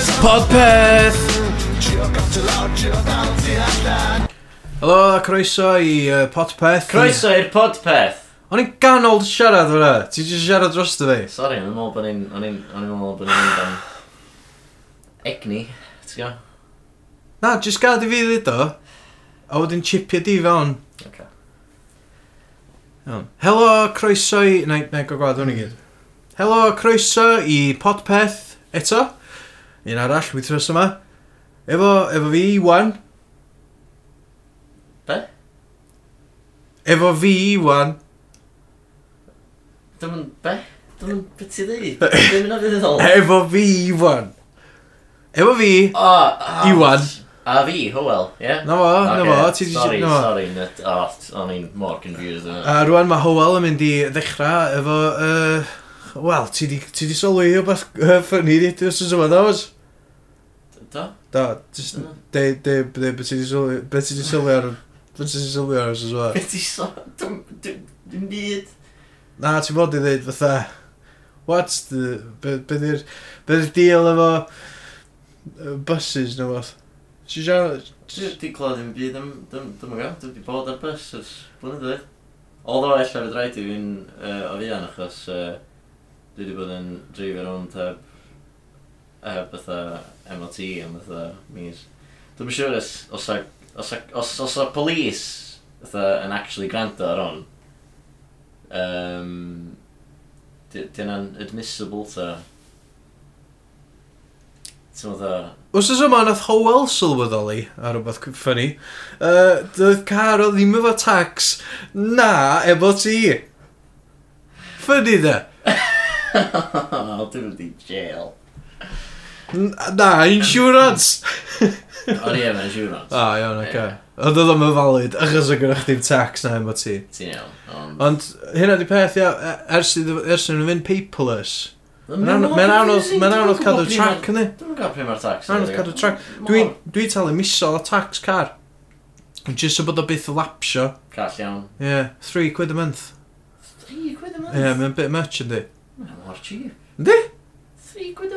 Podpeth! Helo, a croeso i uh, Podpeth. Croeso i'r podpeth. O'n i'n ganol siarad fyna. Ti jyst siarad dros dy fi? Sorry, o'n i'n meddwl bod ni'n... O'n i'n meddwl bod ni'n mynd am... Egni, ti'n gwybod? Na, jyst gad i fi ddweud o. A wedyn chipio di fewn. Okay. Iawn. Helo, croeso i... Na, na, go gwaed, hwn i gyd. Helo, croeso i Podpeth eto un arall fi tros yma. Efo, efo fi, Iwan. Be? Efo fi, Iwan. Dim yn, be? Dim yn, beth ti ddeud? Dim yn fydd ddol. Efo fi, Iwan. Efo fi, oh, Iwan. A fi, Hywel, ie? Na fo, na fo. Ti, sorry, na sorry. Net, oh, o'n i'n mor confused. A rwan mae Hywel yn mynd i ddechrau efo... Uh, Wel, ti di, ti di sylwi o beth uh, ffynnu di, dwi'n sy'n symud, Da, just mm. de, de, de, beth ti'n sylwi, beth ti'n sylwi ar, beth ti'n sylwi ar os yma. Beth ti'n sylwi, dim byd. Na, ti'n bod i ddeud fatha, what's the, beth yw'r, beth yw'r deal efo buses neu fath. Ti'n siarad? Di clod dim byd, am, dim yn gael, dim wedi bod ar bus ers blynedd dweud. Oedd o allan fod rhaid i fi'n uh, o fian achos uh, dwi wedi bod yn dreifio rownd heb, heb fatha MOT am fatha mis. Dwi'n siŵr os, os, os, os, os o polis fatha yn actually gwrando ar hwn, um, di hwnna'n admissible ta? Ti'n meddwl? Wsos yma nath Howell sylweddoli ar rhywbeth ffynnu. Uh, Doedd car o ddim efo tax na efo ti. Ffynnu dde. Dwi'n mynd i jail. Na, insurance! O'n i efo insurance. O, iawn, oce. Ond oedd o'n valid, achos o gyda chdi'n tax na efo ti. Ti'n iawn. Ond hynna di peth, ia, e, ers i'n mynd paperless. Mae'n anodd cadw track, yna. Dwi'n gael pryd mae'r tax. Mae'n anodd cadw track. Dwi'n talu misol o tax car. Just so bod o byth lapsio. Call iawn. Ie, yeah, three quid a month. 3 quid a month? Ie, mae'n bit much, yndi. Mae'n mor cheap. Yndi?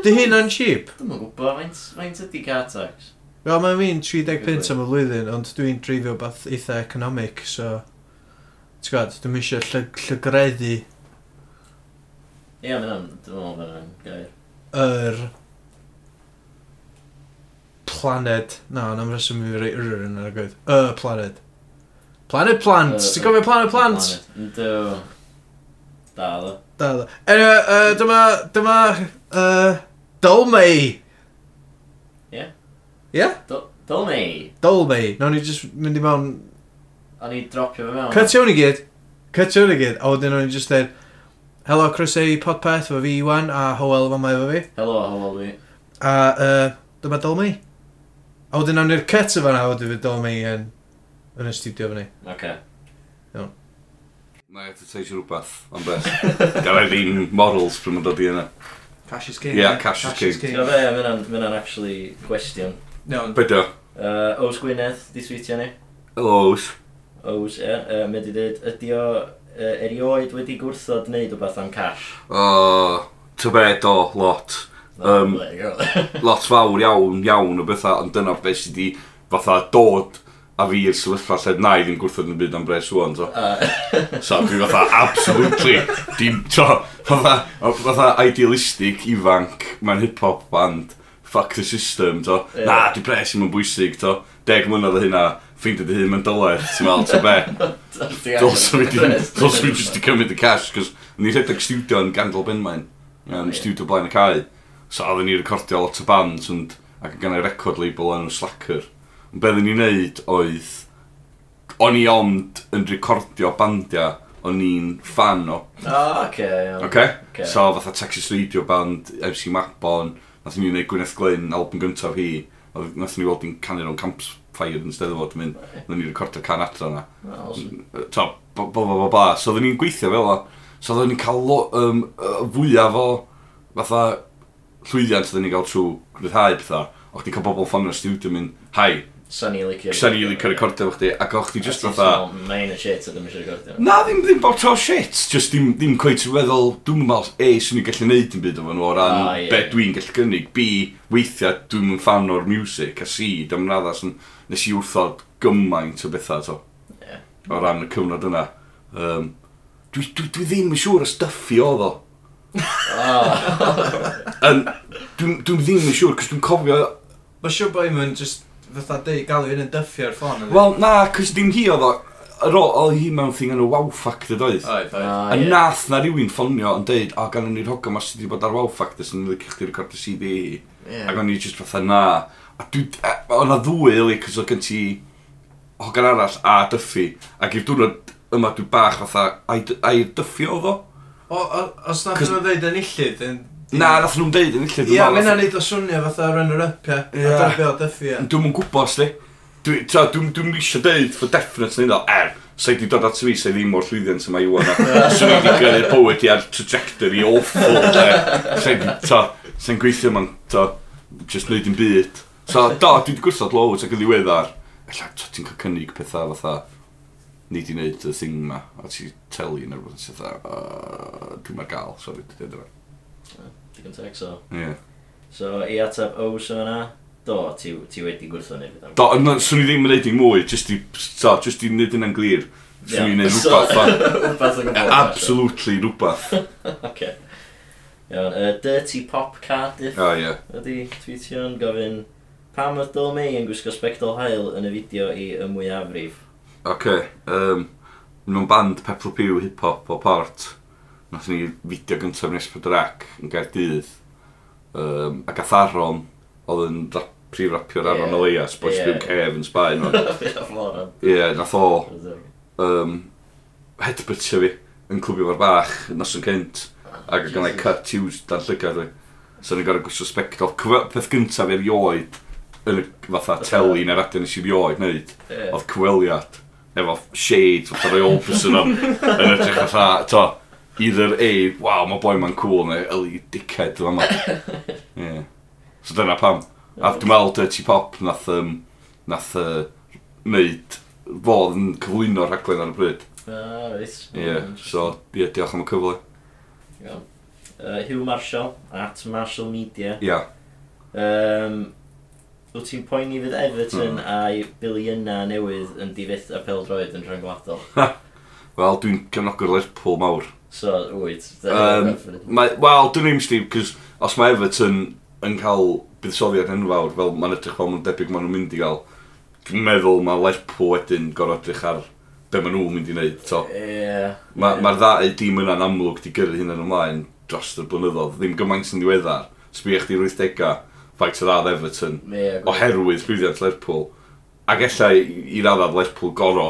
Dy hynna'n cheap? Dwi'n gwybod, faint, faint ydi car tax? Wel, mae'n fi'n 30 pint am y flwyddyn, ond dwi'n dreifio beth eitha economic, so... Ti'n gwybod, dwi'n eisiau llyg llygreddu... Ie, mae'n am, dwi'n meddwl bod yna'n gair. Yr... Planed. Na, no, na'n reswm i fi rei yr yn yr y gwaith. Y planed. Planet plant! Ti'n gofio planet plant? Yndw. Da, ddo. Da, da. Anyway, uh, dyma, dyma, uh, Dolmei. Ie? Ie? Dolmei. Dolmei. Nawr ni just mynd i mewn... A ni dropio fe mewn. Cytio ni gyd. Cytio ni gyd. A wedyn o'n i just dweud, Helo, Chris A. Podpeth, fo fi Iwan, a Howell fan mae fo fi. Helo, Howell fi. A uh, dyma Dolmei. A wedyn o'n ni'r cut o fan a wedyn fi Dolmei yn, yn y studio fan ni. Oce. Okay. Iawn. Mae eto teisio rhywbeth, ond beth. Gael ei ddim models pryd mae'n dod i yna. Cash is king. Ie, yeah, cash, cash is king. Ti'n fe, mae'n actually gwestiwn. No. Bydo. Uh, Ows Gwynedd, di tweetio ni. Ows. Ows, ie. Yeah. Uh, mae di dweud, ydi o uh, erioed wedi gwrthod wneud o beth am cash? O, uh, do, lot. Um, lot fawr iawn, iawn o bethau, ond dyna beth sydd wedi fatha dod a fi i'r sefyllfa lle na i ddim gwrthod yn byd am Bres Won, so. Uh. so, dwi fatha, absolutely, dim, so, fatha, fatha idealistic, ifanc, mae'n hip-hop band, fuck the system, to. Yeah. Na, di Bres i'n bwysig, to. Deg mlynedd o hynna, ffeindio dy hun mewn dyled, ti'n meddwl, to be. Dos o fi just i cymryd y cash, cos ni rhedeg studio yn Gandol Benmain, um, studio blaen y cae. So, oedden ni recordio lot o bands, and, ac yn gynnu record label yn Slacker beth oedden ni'n neud oedd, o'n i ond yn recordio bandiau, o'n i'n fan o. O, oce, iawn. okay? Oce. So, fatha Texas Radio Band, MC Mabon, nath ni'n neud Gwyneth Glyn, album gyntaf hi, oedd- nath ni weld i'n canu o'n campfire yn Steddfod, mynd, nath ni'n recordio can adra yna. Awesome. Mm, so, bo, bo, bla bla, so oedden ni'n gweithio fel o. So oedden ni'n cael lo- um, y fwyaf o, fatha, llwyddiant oedden ni'n cael trwy rhyddhau pethau. O'ch ti'n cael bobl ffonio'r studio yn mynd, Hai, Sa'n i licio... Sa'n i licio recordio fo chdi, ac o'ch chdi just fatha... Mae'n y shit a ddim eisiau recordio. Na, ddim, ddim bod o shit, just ddim, ddim coet i feddwl, dwi'n meddwl, A, swn i'n gallu neud yn byd o'n o ran ah, yeah. be dwi'n gallu gynnig. B, weithiau dwi'n yn fan o'r music, a C, dwi'n raddas yn... Nes i wrthod gymaint o bethau to o ran y cyfnod yna. Um, dwi, dwi, dwi ddim yn siŵr y stuffi oedd o. Ah. Dwi, dwi ddim yn siŵr, cos dwi'n cofio... Mae siŵr bod i'n just fatha dweud galw un yn dyffio ar ffôn. Wel, na, cys dim hi oedd o. ar ôl, oedd hi mewn thing yn y wow factor doedd. Oedd, oedd. Ah, a nath na rhywun ffonio yn deud, o, gan ni'r hogan mas wedi bod ar wow factor sy'n ddim chdi recordio CD. Yeah. Ac o'n i just fatha na. A dwi, o'n a ddwy, ili, cys oedd gen ti hogan arall a dyffi. Ac i'r diwrnod yma dwi bach fatha, a'i dyffio oedd o? O, o, os na ddyn nhw'n ddeud yn illydd, Na, nath nhw'n deud yn lle. Ie, yeah, mae'n neud o swnio fatha runner-up, ie. Yeah. A darbio o Duffy, ie. Dwi'n mwyn gwybod, sli. Dwi'n dwi, dwi, dwi eisiau deud for definite nid o, er, sa'i di dod at fi, sa'i ddim o'r llwyddiant yma i wana. Swn i wedi gyrru'r bywyd i ar trajectory awful, e. Sa'i di, ta, sa'i'n gweithio ma'n, ta, just neud i'n byd. So, do, dwi wedi gwrsod loads ac yn ddiweddar. Ella, ta, ti'n cael cynnig pethau fatha, ni di wneud y thing ma, a ti teli yn yr wythnos, dwi'n ma'r gael, sori, dwi'n dweud yma digon teg, so... Yeah. So, i ateb o so yna, do, ti, ti wedi gwrthod neu beth am. Do, na, swn i ddim yn neud i mwy, just i, so, just i neud yna'n glir. Swn i'n neud rhywbeth. Absolutely rhywbeth. Oce. Iawn, uh, Dirty Pop Cardiff. Ah, ie. Yeah. Ydy tweetio'n gofyn, pam oedd Dol May yn gwisgo spectol hael yn y fideo i y mwyafrif? Oce, okay, um, nhw'n band Pepper Pew hip-hop o part nath ni fideo gyntaf yn Esbrydrac yn Gaerdydd um, ac atharon oedd yn rap, prif-rapio'r yeah. Aron Elias, Boys yeah. Byw Cef yn Sbaen. Ie, nath o um, headbutio fi yn clwbio fo'r bach nos yn cynt ac yn ei cut hughes dan llygad fi. So ni'n gorau gwisio spectol. Peth gyntaf i'r ioed yn y fatha teli neu'r radio nes i fi wneud, wneud, oedd cyweliad efo shades fatha Ray Olberson yn edrych fatha, to, either A, waw, mae boi ma'n cool, neu Eli dickhead fel yma. yeah. So dyna pam. A dwi'n meddwl Dirty Pop nath, um, nath uh, neud, fod yn cyflwyno'r rhaglen ar y bryd. Ah, reit. Ie, so, ie, diolch am y cyfle. Iawn. Uh, Hugh Marshall, at Marshall Media. Ia. Yeah. Um, Wyt ti'n poeni fydd Everton mm. a'i biliyna newydd yn difyth a peldroed yn rhyngwladol? Wel, dwi'n cefnogwr Lerpwl mawr. So, wyt. Um, mae, Wel, dwi'n ddim sti, cos os mae Everton yn cael buddsoddiad enfawr, fel mae'n edrych fel mae'n debyg maen nhw'n mynd i gael, dwi'n meddwl mae Lerpwl wedyn gorau edrych ar be maen nhw'n mynd i wneud. To. Yeah. Mae'r yeah. ma ddau dim yna'n amlwg di gyrru hynny'n ymlaen dros y blynyddoedd. Ddim gymaint yn ddiweddar. Sbi eich 80au, ffaith sydd ar Everton, yeah, oherwydd llwyddiant Lerpwl. Ac ella i raddau Lerpwl goro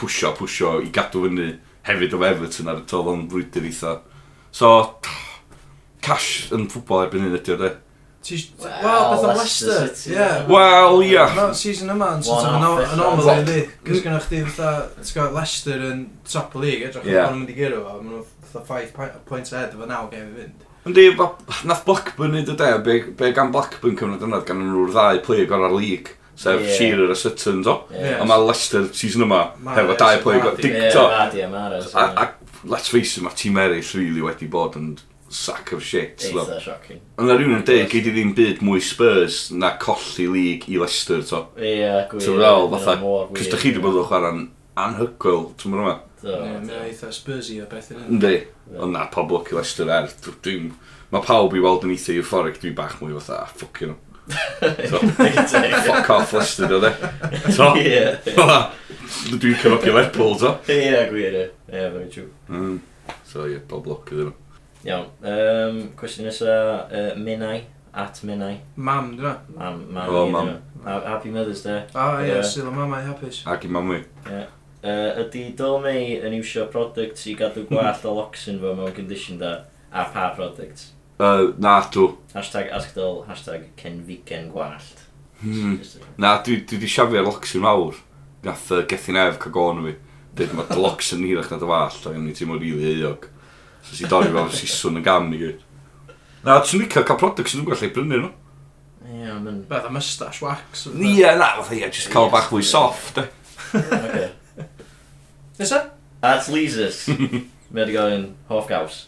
pwysio, pwysio, i gadw fyny hefyd o Everton ar y tol, o'n rwydyr eitha. So, cash yn ffwbol erbyn hyn ydy o, de. Wel, beth am Leicester, ie. Wel, ie. Season yma, yn sort of anomaly iddi. Cys gynnwch chi fatha, ti'n gwybod, Leicester yn top y league, edrych yeah. yn mynd i gyrw fo, maen nhw fatha 5 points ahead efo 9 gem i fynd. Yndi, nath Blackburn i dy de, be, be gan Blackburn cyfnod yna, gan nhw'r ddau play gorau'r league sef yeah. Shearer a Sutton, do? Yeah. A mae Leicester season yma, hefo dau play got dig, do? A let's face it, mae tîm eraill really wedi bod yn sack of shit. Eitha shocking. Ond na rhywun yn dweud, gyd i ddim byd mwy Spurs na colli league i Leicester, to. Ie, gwir. Ti'n fel, fatha, cys da chi wedi bod o chwarae'n anhygoel, ti'n mynd yma? Ie, eitha Spurs i o beth yn Ynddi, ond na, pobl i Leicester er, dwi'n... Mae pawb i weld yn eitha euphoric, dwi'n bach mwy fatha, ah, ffwcio nhw. Fuck off Leicester, oedd e. To? Ie. Dwi'n cyfogio Lerpwl, to? Ie, gwir, ie. Ie, very true. Mm. So, ie, bob loc iddyn nhw. Iawn. Um, cwestiwn nesa, uh, Minnau, at Minnau. Mam, dyna. Mam, mam. O, mam. Happy Mother's Day. O, ie, sy'n o mamau hapus. Ac i mam mamau. Ie. Uh, ydy Dolmei yn iwsio product i gadw gwallt o loxyn fo mewn condition da, a pa products? Uh, na, dw. Hashtag asgdol, hashtag cenfigen gwallt. Hmm. Na, dwi wedi siafio'r locsyn mawr. Nath uh, Gethin Ef cael gôn fi. Dyd mae dy locsyn hirach na dy fallt, a ni teimlo rili eog. So si dorri fel siswn yn gam i gyd. Na, ti'n licio cael products yn dwi'n gallu brynu nhw. Ie, ond... Beth a mustache wax? Ie, na, fath ie, just cael bach fwy soft, e. Oce. Nesa? At Leesus. Mae wedi gael un hoff gaws.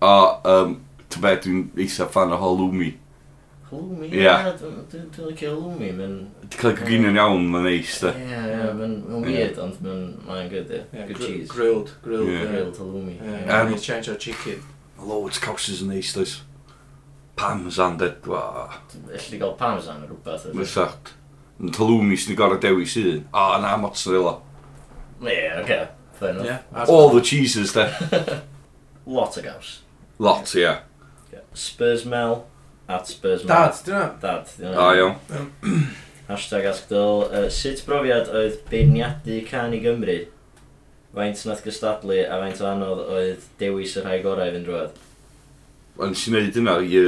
O, um, ti'n be, dwi'n eitha fan o Holumi. Holumi? Ie. Yeah. Dwi'n licio Holumi, mae'n... Di cael gyginio'n iawn, mae'n neis, da. Ie, ie, mae'n weird, ond mae'n mae'n good, ie. Good cheese. Grilled, grilled, grilled Holumi. And you change o chicken. Loads cawsys yn neis, does. Parmesan, da. Elli gael parmesan o rhywbeth, da. Fythach. Yn Holumi sy'n gorau dewis un. O, na, mozzarella. Ie, oce. Fair enough. All the cheeses, da. Lot o gaws. Lot, ie. Yeah. Spurs Mel, at Spurs Mel. Dad, dyna. Dad, dyna. O, iawn. Hashtag ask Dyl. Uh, sut brofiad oedd beirniadu can i Gymru? Faint nath gystadlu a faint o anodd oedd dewis y rhai gorau i fynd drwad? Ond sy'n neud yna, i...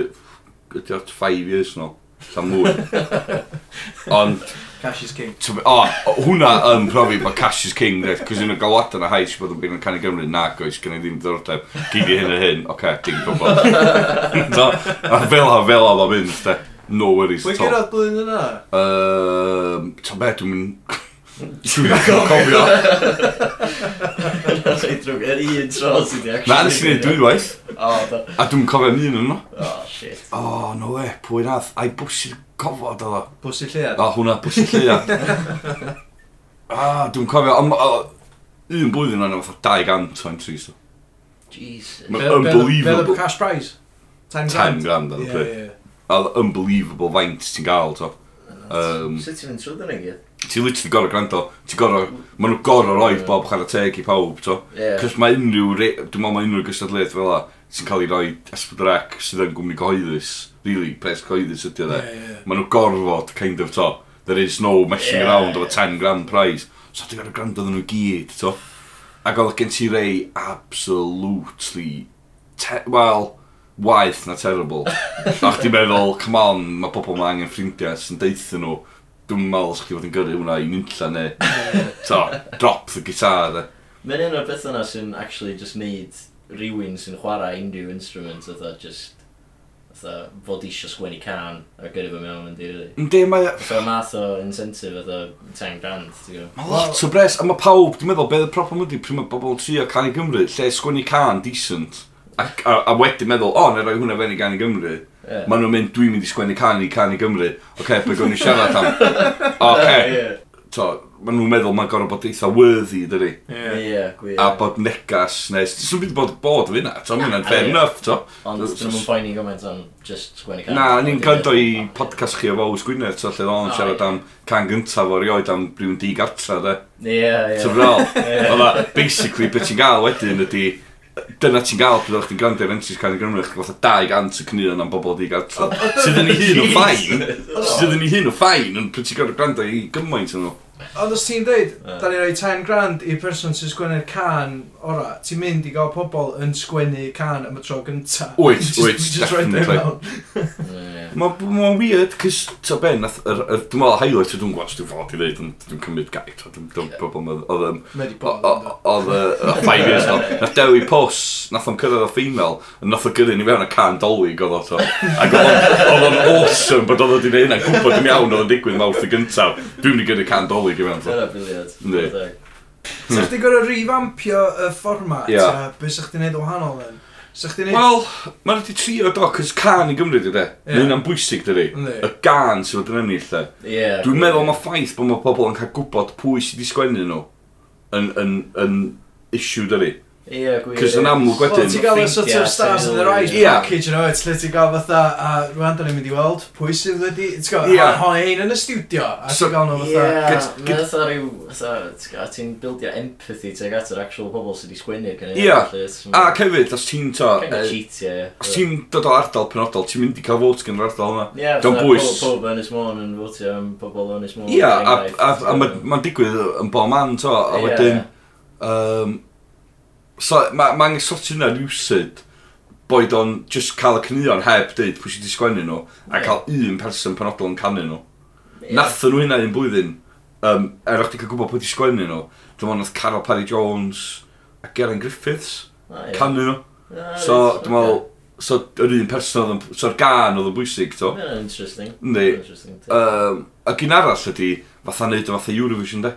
ydy o'r 5 years no. Sam mwy. Ond Cash is king. To, o, hwnna yn profi bod Cash is king, dweud, cos yn y galwadan hais bod yn byr yn canu Gymru, na goes, gen i ddim ddiddordeb, gyd i hyn a hyn, oce, okay, dim pobol. no, a fel a fel oedd o'n mynd, de. No worries. Wy'n gyrraedd blwyddyn yna? Um, ta be, dwi'n mynd... Dwi'n cofio. Yr un tro sydd wedi actually... Na, nes i wneud dwywaith. A dwi'n cofio ni yn yno. Oh, shit. Oh, no we, pwy radd. Ai, bwysig cofod o. Bwysig lleiad? O, hwnna, bwysig lleiad. Ah, dwi'n cofio, un blwyddyn o'n efo 200 o'n tris. Jesus. Mae'n Unbelievable. Fel cash prize? 10 grand? 10 grand, o'n pryd. Unbelievable faint ti'n gael, to. Um, Sut ti'n mynd trwy dyn gyd? ti'n literally gorau gwrando, ti'n gorau, maen nhw gorau roed yeah. bob chwarae teg i pawb, to. Yeah. Cos mae unrhyw, dwi'n meddwl mae unrhyw gystadlaeth fel la, sy'n cael ei roi esbydrec sydd yn gwmni gyhoeddus, really, pres gyhoeddus ydy o dde. Yeah, yeah. Maen nhw gorfod, kind of, to. There is no messing yeah, around of a 10 grand prize. So ti'n gorau gwrando nhw gyd, to. Ac oedd gen ti rei absolutely, well, waith na terrible. Ac ti'n meddwl, come on, mae pobl mae angen ffrindiau sy'n deithio nhw dwi'n meddwl sa'ch chi fod yn gyrru hwnna i nynlla neu to, drop the guitar de. Mae'n un o'r beth yna sy'n actually just neud rhywun sy'n chwarae unrhyw instrument oedd just fatha fod eisiau sgwennu can a gyrru fo mewn yn diri. Ynddi, mae... Fe math o incentive fatha 10 grand, ti'n gwybod? Mae lot o bres, a mae pawb, dwi'n meddwl, beth y problem ydy pryd mae bobl trio can i Gymru, lle sgwennu can decent, a, a, a wedyn meddwl, o, oh, neu roi hwnna fewn i gan i Gymru. Yeah. Maen nhw'n mynd, dwi'n mynd i sgwennu can i can i Gymru. Oce, okay, be gwn i siarad am? Oce. Okay. Yeah. To, maen nhw'n meddwl mae'n gorau bod eitha worthy, dydy. Ie, yeah. yeah, A bod negas, nes. Dwi'n mynd bod bod fi na, to, mae'n fair yeah. enough, to. Ond dyn nhw'n poeni gymaint am just sgwennu can. Na, ni'n gwrando i podcast chi o Fawrs Gwynedd, to, lle o'n siarad am can gyntaf o'r ioed am rhywun di gartra, de. Ie, ie. Tyfrol. Oedd basically, beth ti'n gael wedyn ydy dyna ti'n gael pryd o'ch ti'n gwrando i'r Ensis Cari Gymru, chdi'n gael 200 y cnir am bobl di gartre. Sydd yn ei hun o ffain, sydd yn ei hun o ffain, yn pryd ti'n gwrando i gymaint yn nhw. Ond os ti'n dweud, da ni roi 10 grand i'r person sy'n sgwennu'r can ora, ti'n mynd i gael pobl yn sgwennu can am y tro gynta. Wyt, wyt, definitely. Mae'n ma weird, cys, ta ben, dwi'n meddwl highlight o dwi'n gweld, dwi'n fod i ddeud, dwi'n cymryd gaid, dwi'n pobl oedd yn... Oedd y Five years old. Nath Dewi Pws, nath o'n cyrraedd o female, a nath o gyrru ni fewn y can dolwig oedd o to. Ac oedd o'n awesome bod oedd o wedi gwneud hynna, gwybod yn iawn oedd o'n digwydd mawrth y gyntaf. Dwi'n mynd i gyrru can dolwig i fewn. Dyna biliad. Ynddi. Sa chdi gorau revampio y fformat? Ia. Yeah. Be sa chdi'n neud o wahanol yn? Sa chdi'n neud... Wel, mae'n rhaid i trio do, cys can i Gymru dyde. Yeah. Hynna'n bwysig dydi. Y gan sy'n fod yn ennill lle. Yeah, Dwi'n meddwl mae ffaith bod mae pobl yn cael gwybod pwy sydd wedi sgwennu nhw yn, yn, yn, yn issue dydi. Ie, gwir. Cos yn amlwg wedyn... Wel, ti'n gael y sort of stars in the rise yeah. package yno, it's lle ti'n gael fatha, a rwan da ni'n mynd i weld pwy sydd wedi, ti'n gael, yeah. hon ein yn y studio, a ti'n gael nhw fatha... Ie, mae'n fatha rhyw, fatha, ti'n bildio empathy tuag at yr actual pobl sydd wedi sgwennu gan Ie, a cefyd, os ti'n to... Cefyd cheatio, ie. Os ti'n dod o ardal penodol, ti'n mynd i cael votes gan yr ardal yna. Ie, fatha pob Ynys Môn yn votio am pobl Ynys Môn. Ie, a mae'n digwydd yn bo man to, a wedyn... Um, So, mae ma angen sortio hynna lucid boed o'n just cael y cynnion heb dweud pwy sydd wedi sgwennu nhw a cael un person penodol yn canu nhw. Yeah. Nathon nhw hynna un blwyddyn, um, er o'ch ti'n cael gwybod pwy wedi sgwennu nhw, dwi'n meddwl nath Carol Parry Jones a Geraint Griffiths ah, yeah. canu nhw. Ah, so, dwi'n meddwl, so yr un person oedd yn, so'r gan oedd yn bwysig, to. Yeah, interesting. Yndi. Um, a gyn arall ydy, fatha neud o fatha Eurovision, de.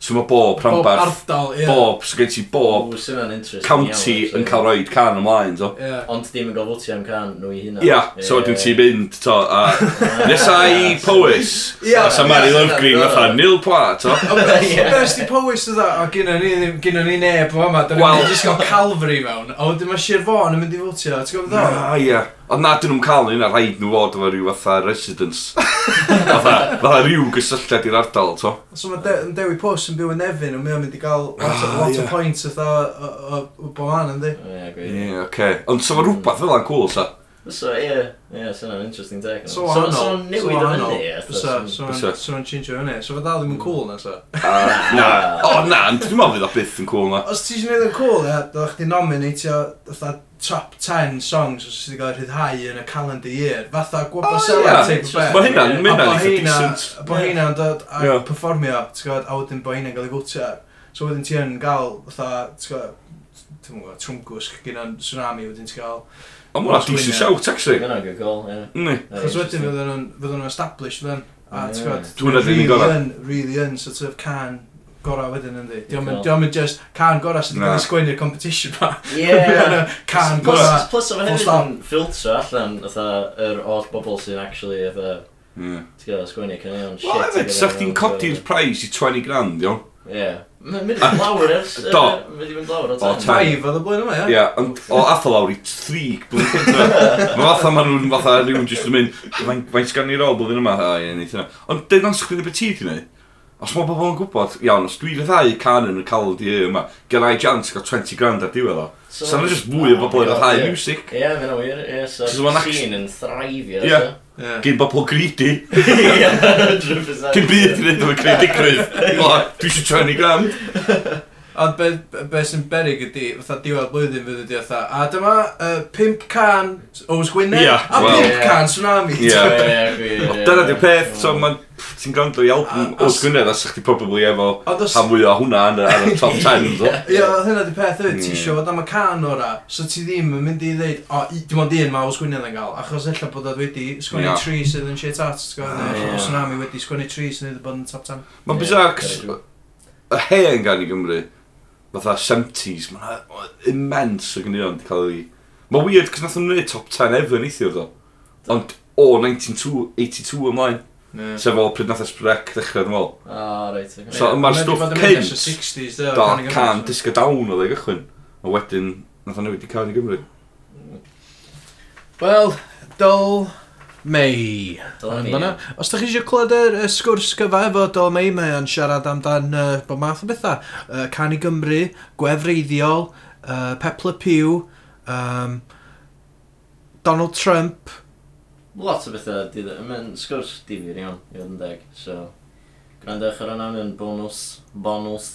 So mae bob rhanbarth... Bob ardal, ie. Yeah. Bob, so gen ti bob Ooh, county yn cael rhoi can ymlaen, to. Yeah. Ond dim yn gael fwtio am can nhw i hynna. Ia, so wedyn ti mynd, to, a nesa i Powys. Ia. A sa Mary Lovegreen, fatha, nil pla, to. Best di Powys, ydda, a gynna ni neb o yma, da ni'n just gael Calvary mewn, a wedyn mae Sir Fôn yn mynd i fwtio, ti'n gwybod dda? Ia, ia. Ond na, dyn nhw'n cael un, a rhaid nhw fod efo rhyw fatha residence. fatha, fatha rhyw gysylltiad i'r ardal, to. So mae de Dewi Pws yn byw yn Efin, ond mae'n mynd i gael lot, ah, lot yeah. o points o, o, o, o bohan, ynddi? Ie, yeah, oce. Okay. Ond so mae rhywbeth fel yna'n cool, sa? So, ie, ie, sy'n yna'n interesting take. So, so, so, so newid o hynny, Bysa, so ma'n change o hynny. So, fe dal ddim yn mm. cool na, so. Ah, na, o na, dwi'n meddwl fydd o byth yn cool na. Os ti eisiau gwneud yn cool, ia, dylech chdi nominatio, fatha, top 10 songs os sydd wedi rhyddhau yn y calendar year. Fatha gwybod seller tape beth. Mae hynna'n mynd yn eitha decent. Bo hynna'n dod a performio, ti'n gwybod, a wedyn bo hynna'n cael ei fwtio. So wedyn ti yn gael, fatha, ti'n gwybod, ti'n gwybod, trwmgwsg gyda'n tsunami wedyn ti'n gael. Ond mwna decent shout, actually. Mae'n agor gol, ie. Ni. Chos wedyn fydden nhw'n fydden nhw'n established fydden. A ti'n gwybod, dwi'n really yn, really yn, sort of can gorau wedyn yn di. Diolch yn just can gorau sydd wedi cael ei sgwennu'r competition ma. Ie. Can gorau. Plus, mae hefyd ffiltro allan, yr oll bobl sy'n actually, Ti'n gwybod, sgwennu cynnion shit. Wel, hefyd, sa'ch ti'n codi'r price i 20 grand, iawn? Ie. Mae'n mynd yn lawr ers... Do. Mae'n mynd lawr o tan. O, taif oedd y blwyddyn yma, ie? Ie, ond o atho lawr i tri blwyddyn cyntaf. Mae fatha maen nhw'n fatha rhywun jyst yn mynd, mae'n sgan i'r ôl blwyddyn yma, a ie, neith yna. Ond dweud o'n sgwyd y beth ti di wneud? Os mae bobl yn gwybod, iawn, os dwi'n rhyddhau can yn y calon di yma, gen i jans gael 20 grand ar diwedd o. So, so yna jyst mwy o bobl yn rhyddhau music. Ie, mae'n wir. Ie, so scene yn thraifio. Ie. Gyn bobl greedy. Ie, 100%. Cyn byd i wneud o'r credigrwydd. Dwi eisiau 20 grand. Ond be, be sy'n berig ydi, fatha diwedd blwyddyn fydd ydi fatha, a dyma uh, 5 can Oes Gwynedd, Ia, a 5 wel, ie. can Tsunami. Ie, Ie, ie, ie, ie. Dyna di'r peth, so mae'n Ti'n gwrando i album A- a- Oes Gwynedd a sych ti probably efo Ond os- rhan fwy o hwnna yn y- ar y top 10. so. Ie, oedd hynna di peth hefyd, ti hmm. isio fod am y can ora, so ti ddim yn mynd i ddeud, o, i- dim ond un ma o Gwynedd yn gael, achos ella bod oedd wedi sgwennu Ia. tri sydd yn shit art, ti'n gwbod, neu Ie. bod Tsunami wedi sgwennu tri sydd wedi bod yn top 10. Mae'n Ie, bizarre, cos very y hen gan i Gymru, fatha 70s, mae'n immens o gynnion di cael ei... Mae'n weird, cos nath nhw'n gwneud top 10 ever neithio ddo. Ond o 1982 ymlaen. Yeah. Sef o pryd nath Esbrec ddechrau dwi'n ôl. Ah, reit. Okay. So yeah. mae'r stwff cynt, da, can, disco down oedd ei gychwyn. A wedyn, nath o'n newid i cael i Gymru. Wel, dol, May. Dyla Os da chi eisiau clywed yr y sgwrs gyfa efo Dyla May, mae o'n siarad amdan uh, bod math o bethau. Uh, Can i Gymru, Gwefreiddiol, uh, Pepla Pew, um, Donald Trump. Lot o bethau, mae'n sgwrs difyr iawn, i fod yn deg. So, gwrandewch ar yna, mae'n bonus, bonus.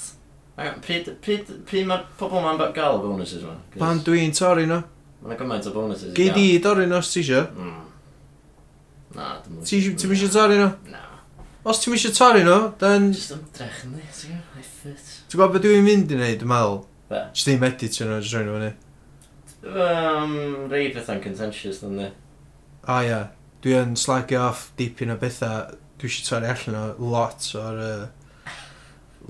Pryd, pryd, pryd mae'r pobl ma'n gael y bonuses yma? Pan dwi'n torri nhw. Mae'n gymaint o bonuses. Gei di dorri nhw os ti eisiau. Mm. Na, dim ond... Ti ddim eisiau torri nhw? Na. Os ti'n eisiau torri nhw, then... Just ymdrech yn di, ti'n gwybod, effort. Ti'n gwybod beth dwi'n mynd i wneud, dwi'n meddwl? Be? Just ddim edit yn o'r nhw fyny. Um, rei bethau'n contentious, dyn ni. A ia, dwi yn slagio off dipyn o bethau, dwi eisiau torri allan o lot o'r... Uh,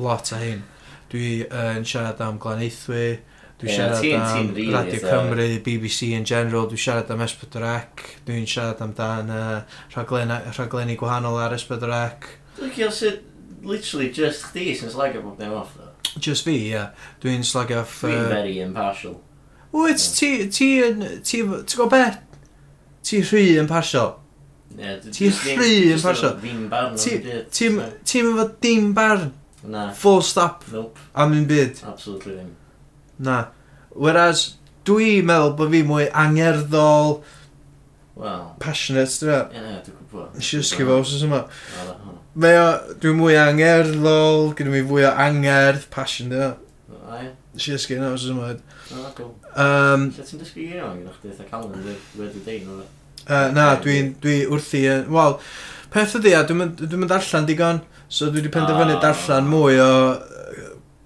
lot o hyn. Dwi yn siarad am Glanaethwy, Dwi'n yeah, siarad am really, Radio Cymru, so. BBC in general, dwi siarad am S4C, dwi'n siarad amdan uh, rhaglenni, rhaglenni gwahanol ar S4C. Dwi'n cael sydd literally just chdi sy'n slagio bob dim off, though. Just fi, ie. Yeah. Dwi'n slagio off... Dwi'n uh... very impartial. Wyt, ti, ti, ti, ti'n gwybod beth? Ti rhy impartial. Yeah, ti'n rhy impartial. Ti'n efo dim barn. Na. Full stop. Nope. Am un byd. Absolutely ddim. Na. Whereas, dwi'n meddwl bod fi mwy angerddol, Wel, passionate, dwi'n meddwl. ie, ie, dwi'n gwybod. Nes i ysgu fo, os yma. Wel, yy, hwn. Mae o, dwi'n mwy angerddol, gyda mi fwy o angerdd, passion, dwi'n meddwl. Wel, ie. Nes i ysgu yna, os yma. Wel, cool. Um, Lle ti'n dysgu i o'n gyda chdi, eitha Calvin, wedi deud nhw. uh, na, dwi'n dwi wrthi yn... Wel, peth ydi, a dwi'n mynd- dwi'n mynd allan digon, so dwi wedi penderfynu Ah. darllen mwy o,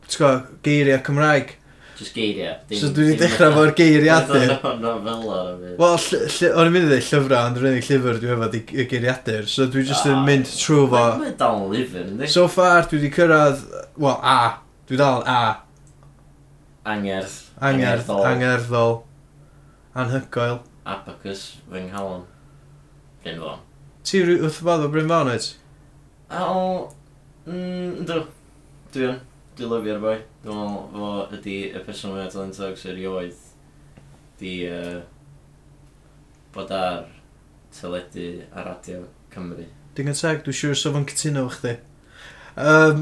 ti'n go, geiriau Cymraeg. Just geiriau. So dwi wedi dechrau fo'r geiriadur. Wel, o'n i'n mynd i ddweud llyfrau, ond rydyn unig llyfr dwi efo y geiriadur. So dwi just yn ah, mynd trwy fo. Mae'n dal yn lyfr, ynddi? So far, dwi wedi cyrraedd, wel, A. Dwi dal A. Angerdd. Angerdd, angerddol. Anhygoel. Abacus, fy nghalon. Bryn fo. Ti wrth y bodd o Bryn Fawn, oed? Al... Mm, dwi. Dwi yn. Dwi'n lyfio'r boi. Dwi'n meddwl fo ydi y person mwy o talentog sy'n rioedd di uh, bod ar teledu a radio Cymru. Dwi'n gynteg, dwi'n siŵr sef yn cytuno fo chdi. Um,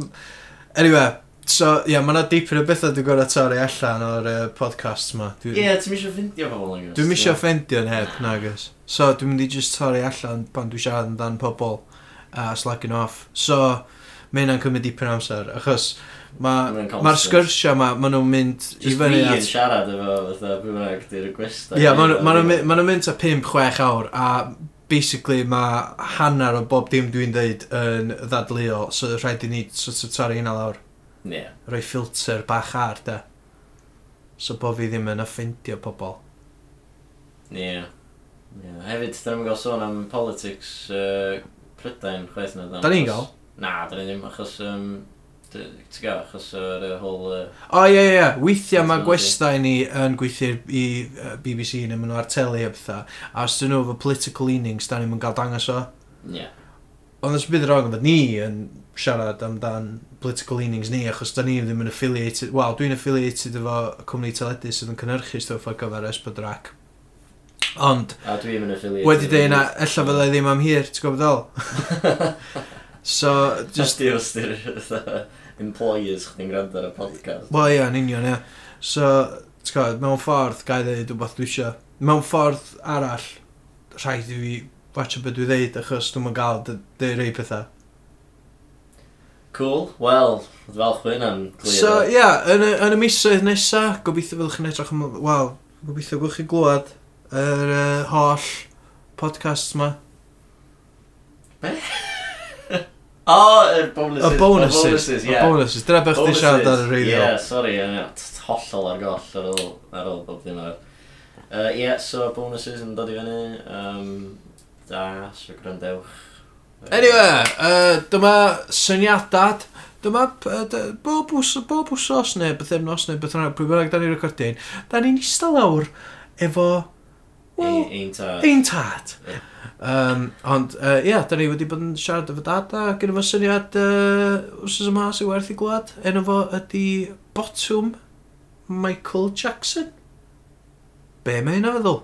anyway, so, ie, yeah, mae yna dipyn o bethau dwi'n gorau torri allan o'r uh, podcast yma. Ie, yeah, ti'n misio ffeindio pobl yn gos? Dwi'n misio ffeindio neb, nagos. So, dwi'n mynd i just torri allan pan dwi'n siarad yn dan pobl a uh, slacking off. So, mae hynna'n cymryd dipyn amser, achos Mae'r ma sgyrsiau ma, maen nhw'n mynd i fyny at... Just siarad efo, fatha, pwy bynnag, di'r gwestiwn. Ie, maen nhw'n mynd at 5-6 awr, a basically mae hanner o bob dim dwi'n dweud yn ddadleo, so rhaid i ni sort of torri hynna lawr. Ie. Rhoi filter bach ar, da. So bo fi ddim yn offendio pobl. Ie. Ie. Hefyd, da ni'n gael sôn am politics uh, Prydain, chwaith na. Da ni'n gael? Na, da ni ddim, achos um, Ti'n gael achos o'r uh, whole... Uh, o oh, ie, ie, weithiau mae gwestai ni yn gweithio i uh, BBC neu maen nhw ar teli a bethau. A os dyn nhw efo political leanings, da ni'n mynd gael dangos o. Ie. Ond os bydd rong, ni yn siarad amdan political leanings ni, achos da ni ddim yn affiliated... Wel, dwi'n affiliated efo cwmni teledu sydd yn cynhyrchu stwff ar gyfer Esbyddrac. Ond... A dwi'n mynd affiliated... Wedi dweud na, ella fyddai ddim am hir, ti'n gwybod ddol? so, just... Ydy os employers chdi'n gwrando ar y podcast. Wel ie, yn union, ie. So, ti'n gwybod, mewn ffordd, gael ddeud wbeth dwi eisiau. Mewn ffordd arall, rhaid i fi watcha beth dwi ddeud, achos dwi'n mynd gael dy rei pethau. Cool, wel, fel chwyn am glir. So, ie, yeah, yn, yn y misoedd nesaf, gobeithio fyddwch chi'n edrych am... Wel, gobeithio gwych chi glwad yr er, uh, holl podcast yma. Be? O, oh, y bonuses. Y bonuses, y bonuses, yeah. bonuses. Dyna beth ti'n siarad ar y radio. Ie, yeah, sori, yeah, hollol ar goll ar ôl, ar ôl bob dim o'r. Ie, yeah, so bonuses yn dod i fyny. Um, da, so gwrandewch. Anyway, uh, dyma syniadad. Dyma bob, bob wsos neu beth efnos neu beth rhaid, pwy bynnag da ni'n recordio'n, da ni'n eistedd lawr efo Well, ein tad. Ein tad. Um, ond, ie, uh, yeah, da ni wedi bod yn siarad efo dad a gyda efo syniad uh, wrth yma sy'n werth i gwlad. Enw fo ydi Botwm Michael Jackson. Be mae hynna feddwl?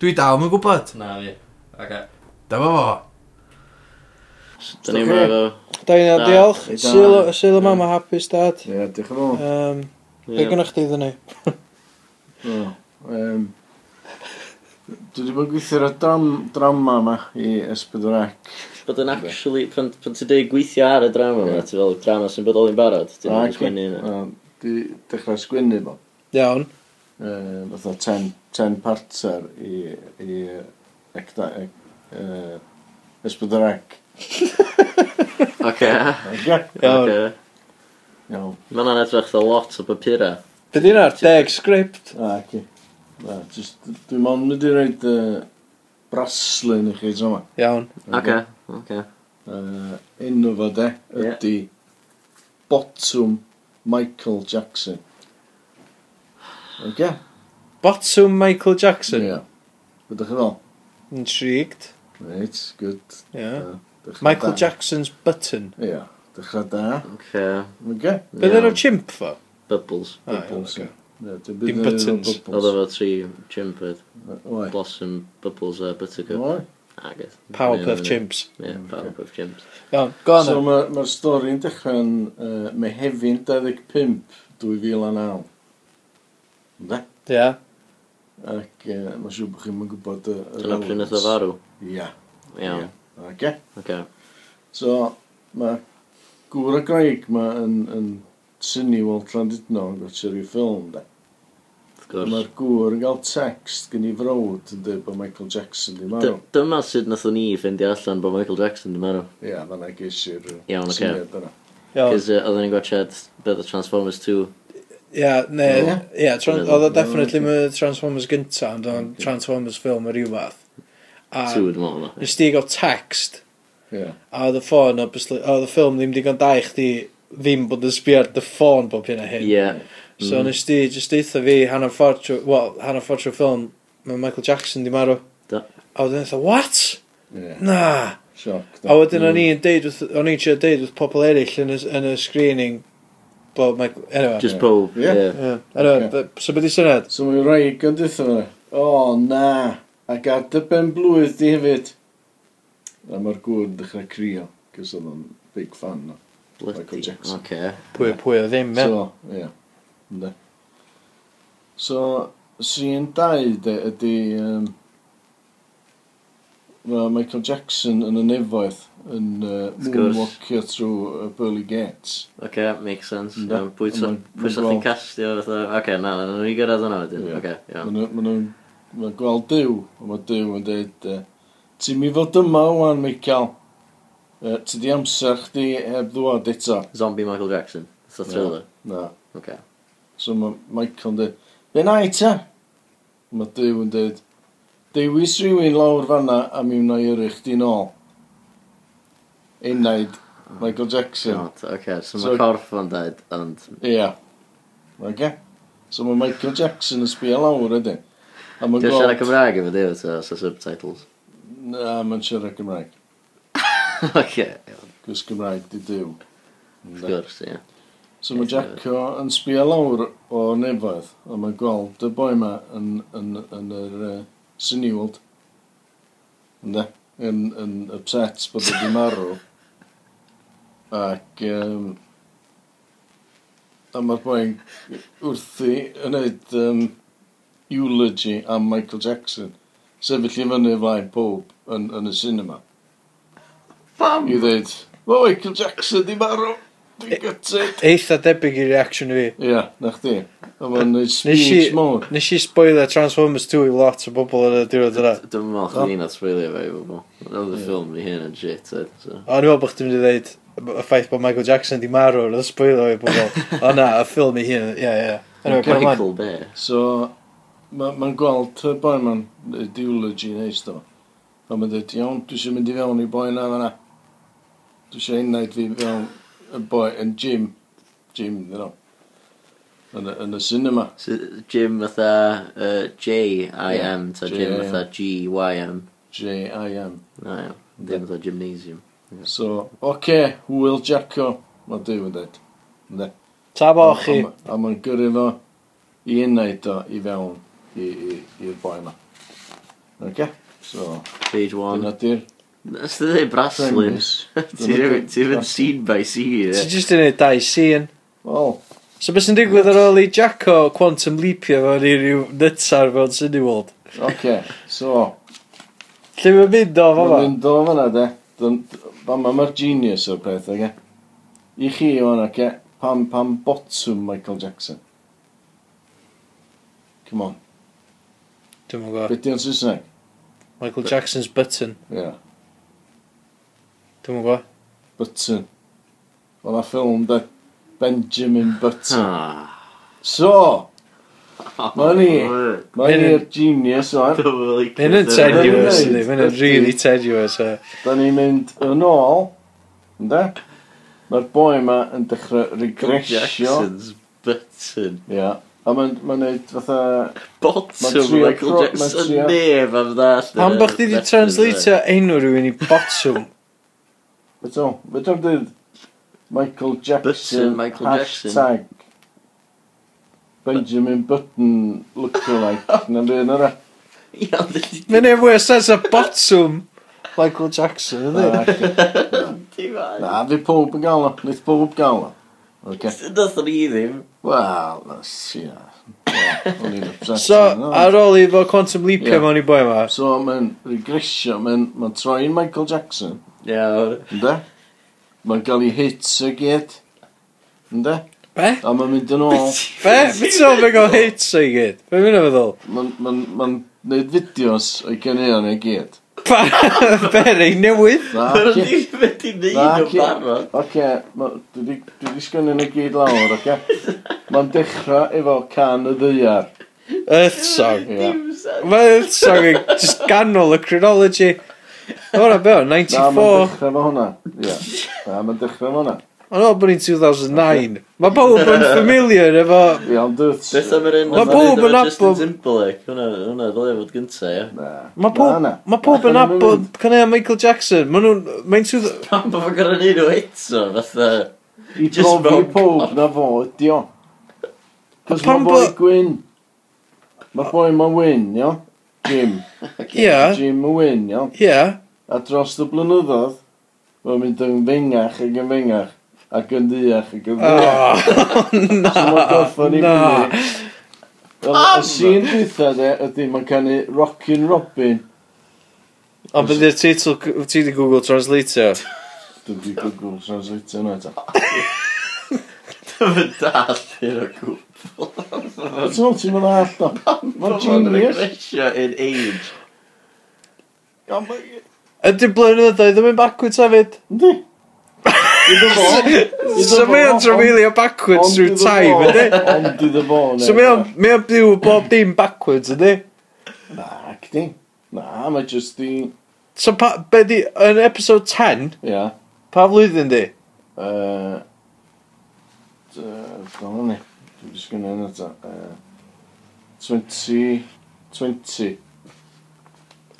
Dwi dal yn gwybod. Na fi. Okay. Dyma fo. Da ni'n mynd efo. Da ni'n diolch. Syl y mam a hapus dad. Ie, diolch yn fawr. Be gynnwch chi ddyn ni? Um, dwi wedi bod yn gweithio ar y dram, drama yma i Ysbydwrac. Bod yn actually, pan, pan ti'n dweud gweithio ar y drama yma, yeah. ti'n fel drama sy'n bodoli'n barod, ti'n ah, sgwennu yna. Dwi dechrau sgwynnu fo. Iawn. Uh, fatha ten, ten parter i, i ecda, e, uh, Ysbydwrac. Oce. Oce. Iawn. Iawn. Mae'n edrych a lot o papura. Be di'n ar? Deg sgript? A, ah, okay. Na, just, dwi'n mond mynd i roed uh, braslun i chi tro yma. Iawn. Oce, oce. Uh, enw fo de, Ie. ydy Botwm Michael Jackson. Oce? Botwm Michael Jackson. Ie. Bydych chi'n fel? Intrigued. Reit, good. Yeah. Michael da. Jackson's button. Ie, dechrau da. Oce. Oce? Bydde Iawn. nhw'n chimp fo? Bubbles. Ah, iawn, Bubbles. oce. Dim buttons. Oedd efo tri chimp chimpered. Blossom, Bubbles a Buttercup. Agos. Powerpuff Chimps. Ie, Powerpuff Chimps. Iawn, go on. So mae'r ma stori'n dechrau'n uh, Mehefin 25, 2009. Ne? Ie. Ac uh, mae'n siŵr bod chi'n gwybod y... Dyna pryd nath o farw? Ia. Iawn. Oce? Oce. So, mae gŵr a graig mae yn, yn syni Waltran Dydno yn gwrtio'r rhyw ffilm, da. Mae'r gŵr yn cael text gen i frod yn dweud bod Michael Jackson di marw. Dyma sut nathon ni ffendio allan bod Michael Jackson di marw. Ia, yeah, fanna geisir Iawn, oce. Okay. Cys uh, oedden ni'n gwachad beth o Transformers 2. Ie, yeah, ie, ia, oh. yeah, oedd o definitely mm. my Transformers gynta, ond o'n Transformers ffilm yr iwath. A nes di gael text, yeah. a oedd y ffôn, oedd y ffilm ddim digon da i chdi ddim bod yn sbio ar dy ffôn bob hyn a hyn. Yeah. So mm. nes di, jyst eitha fi, hanner ffordd trwy, well, hanner ffordd trwy ffilm, mae Michael Jackson di marw. Da. A wedyn eitha, what? Yeah. Na. Sioc. A wedyn o'n i'n mm. deud, o'n i'n siarad deud wrth pobl eraill yn y, yn y screening, bod Michael, anyway. Just pob, yeah. yeah. yeah. Anyway, okay. so beth i syniad? So mae'n rhoi gynditho fe. O, oh, na. Ac ar dy ben blwydd di hefyd. A mae'r gŵr yn dechrau crio, cys oedd o'n big fan no. Michael Bloody. Jackson. Oce. Pwy, pwy o ddim, men? So, ie. Ynddi. So, sy'n dau de, ydy... Um, Michael Jackson yn y nefoedd yn uh, Wrth gwrs. moonwalkio trwy uh, Burley Gates. Oce, makes sense. Ynddi. Iawn, Pwy sa- Ma'n- pwy ma'n sa ti'n gweld- castio? fatha- Oce, na, na, na, ni gyrraedd hwnna wedyn. Ie. Oce, iawn. Mae nhw'n gweld diw, a mae diw yn dweud, ti'n mi fod yma wan, Michael. Uh, ti di amser chdi heb ddwad eto? Zombie Michael Jackson. Fytho thriller? Na. Oce. Okay. So mae Michael yn dweud, Be na i ta? Mae Dyw yn dweud, Dewis rhywun lawr fanna a mi wna i yrru chdi nôl. Unnaid Michael Jackson. God, okay. so, so mae corff yn dweud, ond... Ia. Yeah. Okay. So mae Michael Jackson yn sbio lawr ydy. Dwi'n siarad Cymraeg efo Dyw, so subtitles. Na, mae'n siarad Cymraeg. Oce. Gwrs Gymraeg di dyw. Wrth gwrs, ie. So mae Jacko yn sbio lawr o nefoedd, a mae gweld y boi yma yn, yn, yn, yr uh, Cineworld. Ynde? Yn, yn upset bod wedi marw. Ac... Um, a mae'r boi'n wrthi yn gwneud um, eulogy am Michael Jackson. Sefyll i fyny flaen pob yn, yn y cinema. Pam? I ddweud, o, Michael Jackson di marw. Dwi'n e- gytid. Eitha debyg i reaction fi. Ie, na chdi. Mae'n neud speech mowr. Nes i spoiler Transformers 2 i lot o bobl yn y diwrnod yna. Dwi'n meddwl chdi ni'n spoiler fe i bobl. Oedd y ffilm i hyn yn shit. O, ni'n meddwl bod chdi'n mynd i ddweud y ffaith bod Michael Jackson di marw yn y spoiler i bobl. O na, y ffilm i hyn, ie, ie. Michael Bay. So, mae'n gweld y boi ma'n ideology neis do. A mae'n dweud, iawn, dwi eisiau mynd i fewn i boi na fanna. Dwi eisiau unnaid fi fel y boi yn gym. Gym, dyn nhw. Yn y, yn y cinema. So, Jim fatha uh, J-I-M, ta Jim J.I.M.. fatha G-Y-M. J-I-M. Na iawn, ddim fatha gymnasium. So, oce, okay, Will Jacko. Mae Dyw yn dweud. Ne. Ta bo chi. A mae'n gyrru fo i unnaid o i fewn i'r boi yma. Oce? Okay? So, Page one. dyna di'r Os ti'n dweud Braslins, ti'n mynd scene by scene. Ti'n just yn ei dau scene. Wel. So beth sy'n digwydd ar ôl i Jacko Quantum Leapio fo'n i ryw nytsar fo'n Cineworld? Oce, so... Lle mae'n mynd o fama? Mae'n mynd o fama, de. Fama mae'r genius o'r peth, oge. I chi o'n oce, pam, pam botwm Michael Jackson. Come on. Dwi'n mwyn gwybod. Beth di'n Saesneg? Michael Jackson's button. Yeah. Dwi'n mwyn gwybod. Button. Wel, na ffilm, de. Benjamin Button. Ah. so, mae ni, mae ni'r genius o'n. Mae'n yn tenuous, ydy. Mae'n yn really tenuous. Da ni'n mynd yn ôl, ynddo? Mae'r boi yma yn dechrau regresio. Jackson's Button. Ia. A mae'n ma neud fatha... Bottom, Michael Jackson, nef am ddall. Pam bach di di translatio enw rhywun i bottom? Beto, beto dydd Michael Jackson, Button, Michael hashtag Benjamin Button lookalike, na be yn yna. Mae'n ei fwy sens o bottom Michael Jackson, ydi? Ah, na, fi pob yn gael o, nid pob gael o. Okay. Nath ni ddim. Wel, nas i na. So, ar ôl i fo Quantum Leapio yeah. mewn i boi yma. So, mae'n regresio, mae'n ma troi'n Michael Jackson. Iawn. Ynde? Mae'n cael ei hits y gyd. Ynde? Be? A mae'n mynd yn ôl. Be? Fe ti'n fe gael hits o'i gyd? Fe'n mynd o feddwl? Mae'n ma ma gwneud fideos o'i cynnion ei gyd. Pa? Be? Rei newydd? Na. Fe ti'n neud o barod. Oce, dwi di sgynnu nhw gyd lawr, oce? Mae'n dechrau efo can y ddiar. Earth Song. Mae Earth Song yn just ganol y chronology. Hwna, be o, 94? Na, mae'n dechrau fo hwnna. Ie, na, mae'n dechrau fo hwnna. Ond o, bod ni'n 2009. Mae bawb yn familiar efo... Ie, ond dwt. Beth am yr un... Mae bawb yn abod... Justin Timberlake, hwnna, hwnna, ddylai fod gynta, ie. Na. Mae bawb, mae bawb yn abod cynnau Michael Jackson. Mae nhw'n... Mae'n sydd... Pam bod fo'n gorau neud nhw eto, fatha... I brofi pob na fo, ydi o. Cos mae boi gwyn. Mae boi ma'n wyn, ie? Jim. Ia. Jim y Wyn, iawn. Ia. A dros y blynyddoedd, mae'n mynd yn fengach ac yn fengach ac yn ddiach ac yn ddiach. Oh, na, so mae'n gorffan i fyny. Y sîn dwytha de, ydy, mae'n canu Rockin' Robin. O, beth yw'r teitl, ti di Google Translate o? Dwi di Google Translate yna eto. Dyfyn dall i'r o Google. Ti'n meddwl ti'n mynd all o? Mae'n genius. in age. Ydy blynyddoedd ddim yn backwards hefyd? Ynddi. So mae o'n trafeilio backwards through time, ydy? Ond iddo fo, ne. So mae o'n mae o'n byw bob dim backwards, ydy? Na, gdi. Na, mae just di... So pa, be di, yn episode 10? Ia. Pa flwyddyn di? Uh, uh, Dwi'n ni. Dwi'n sgynnu yna eto. Uh, 20... 20.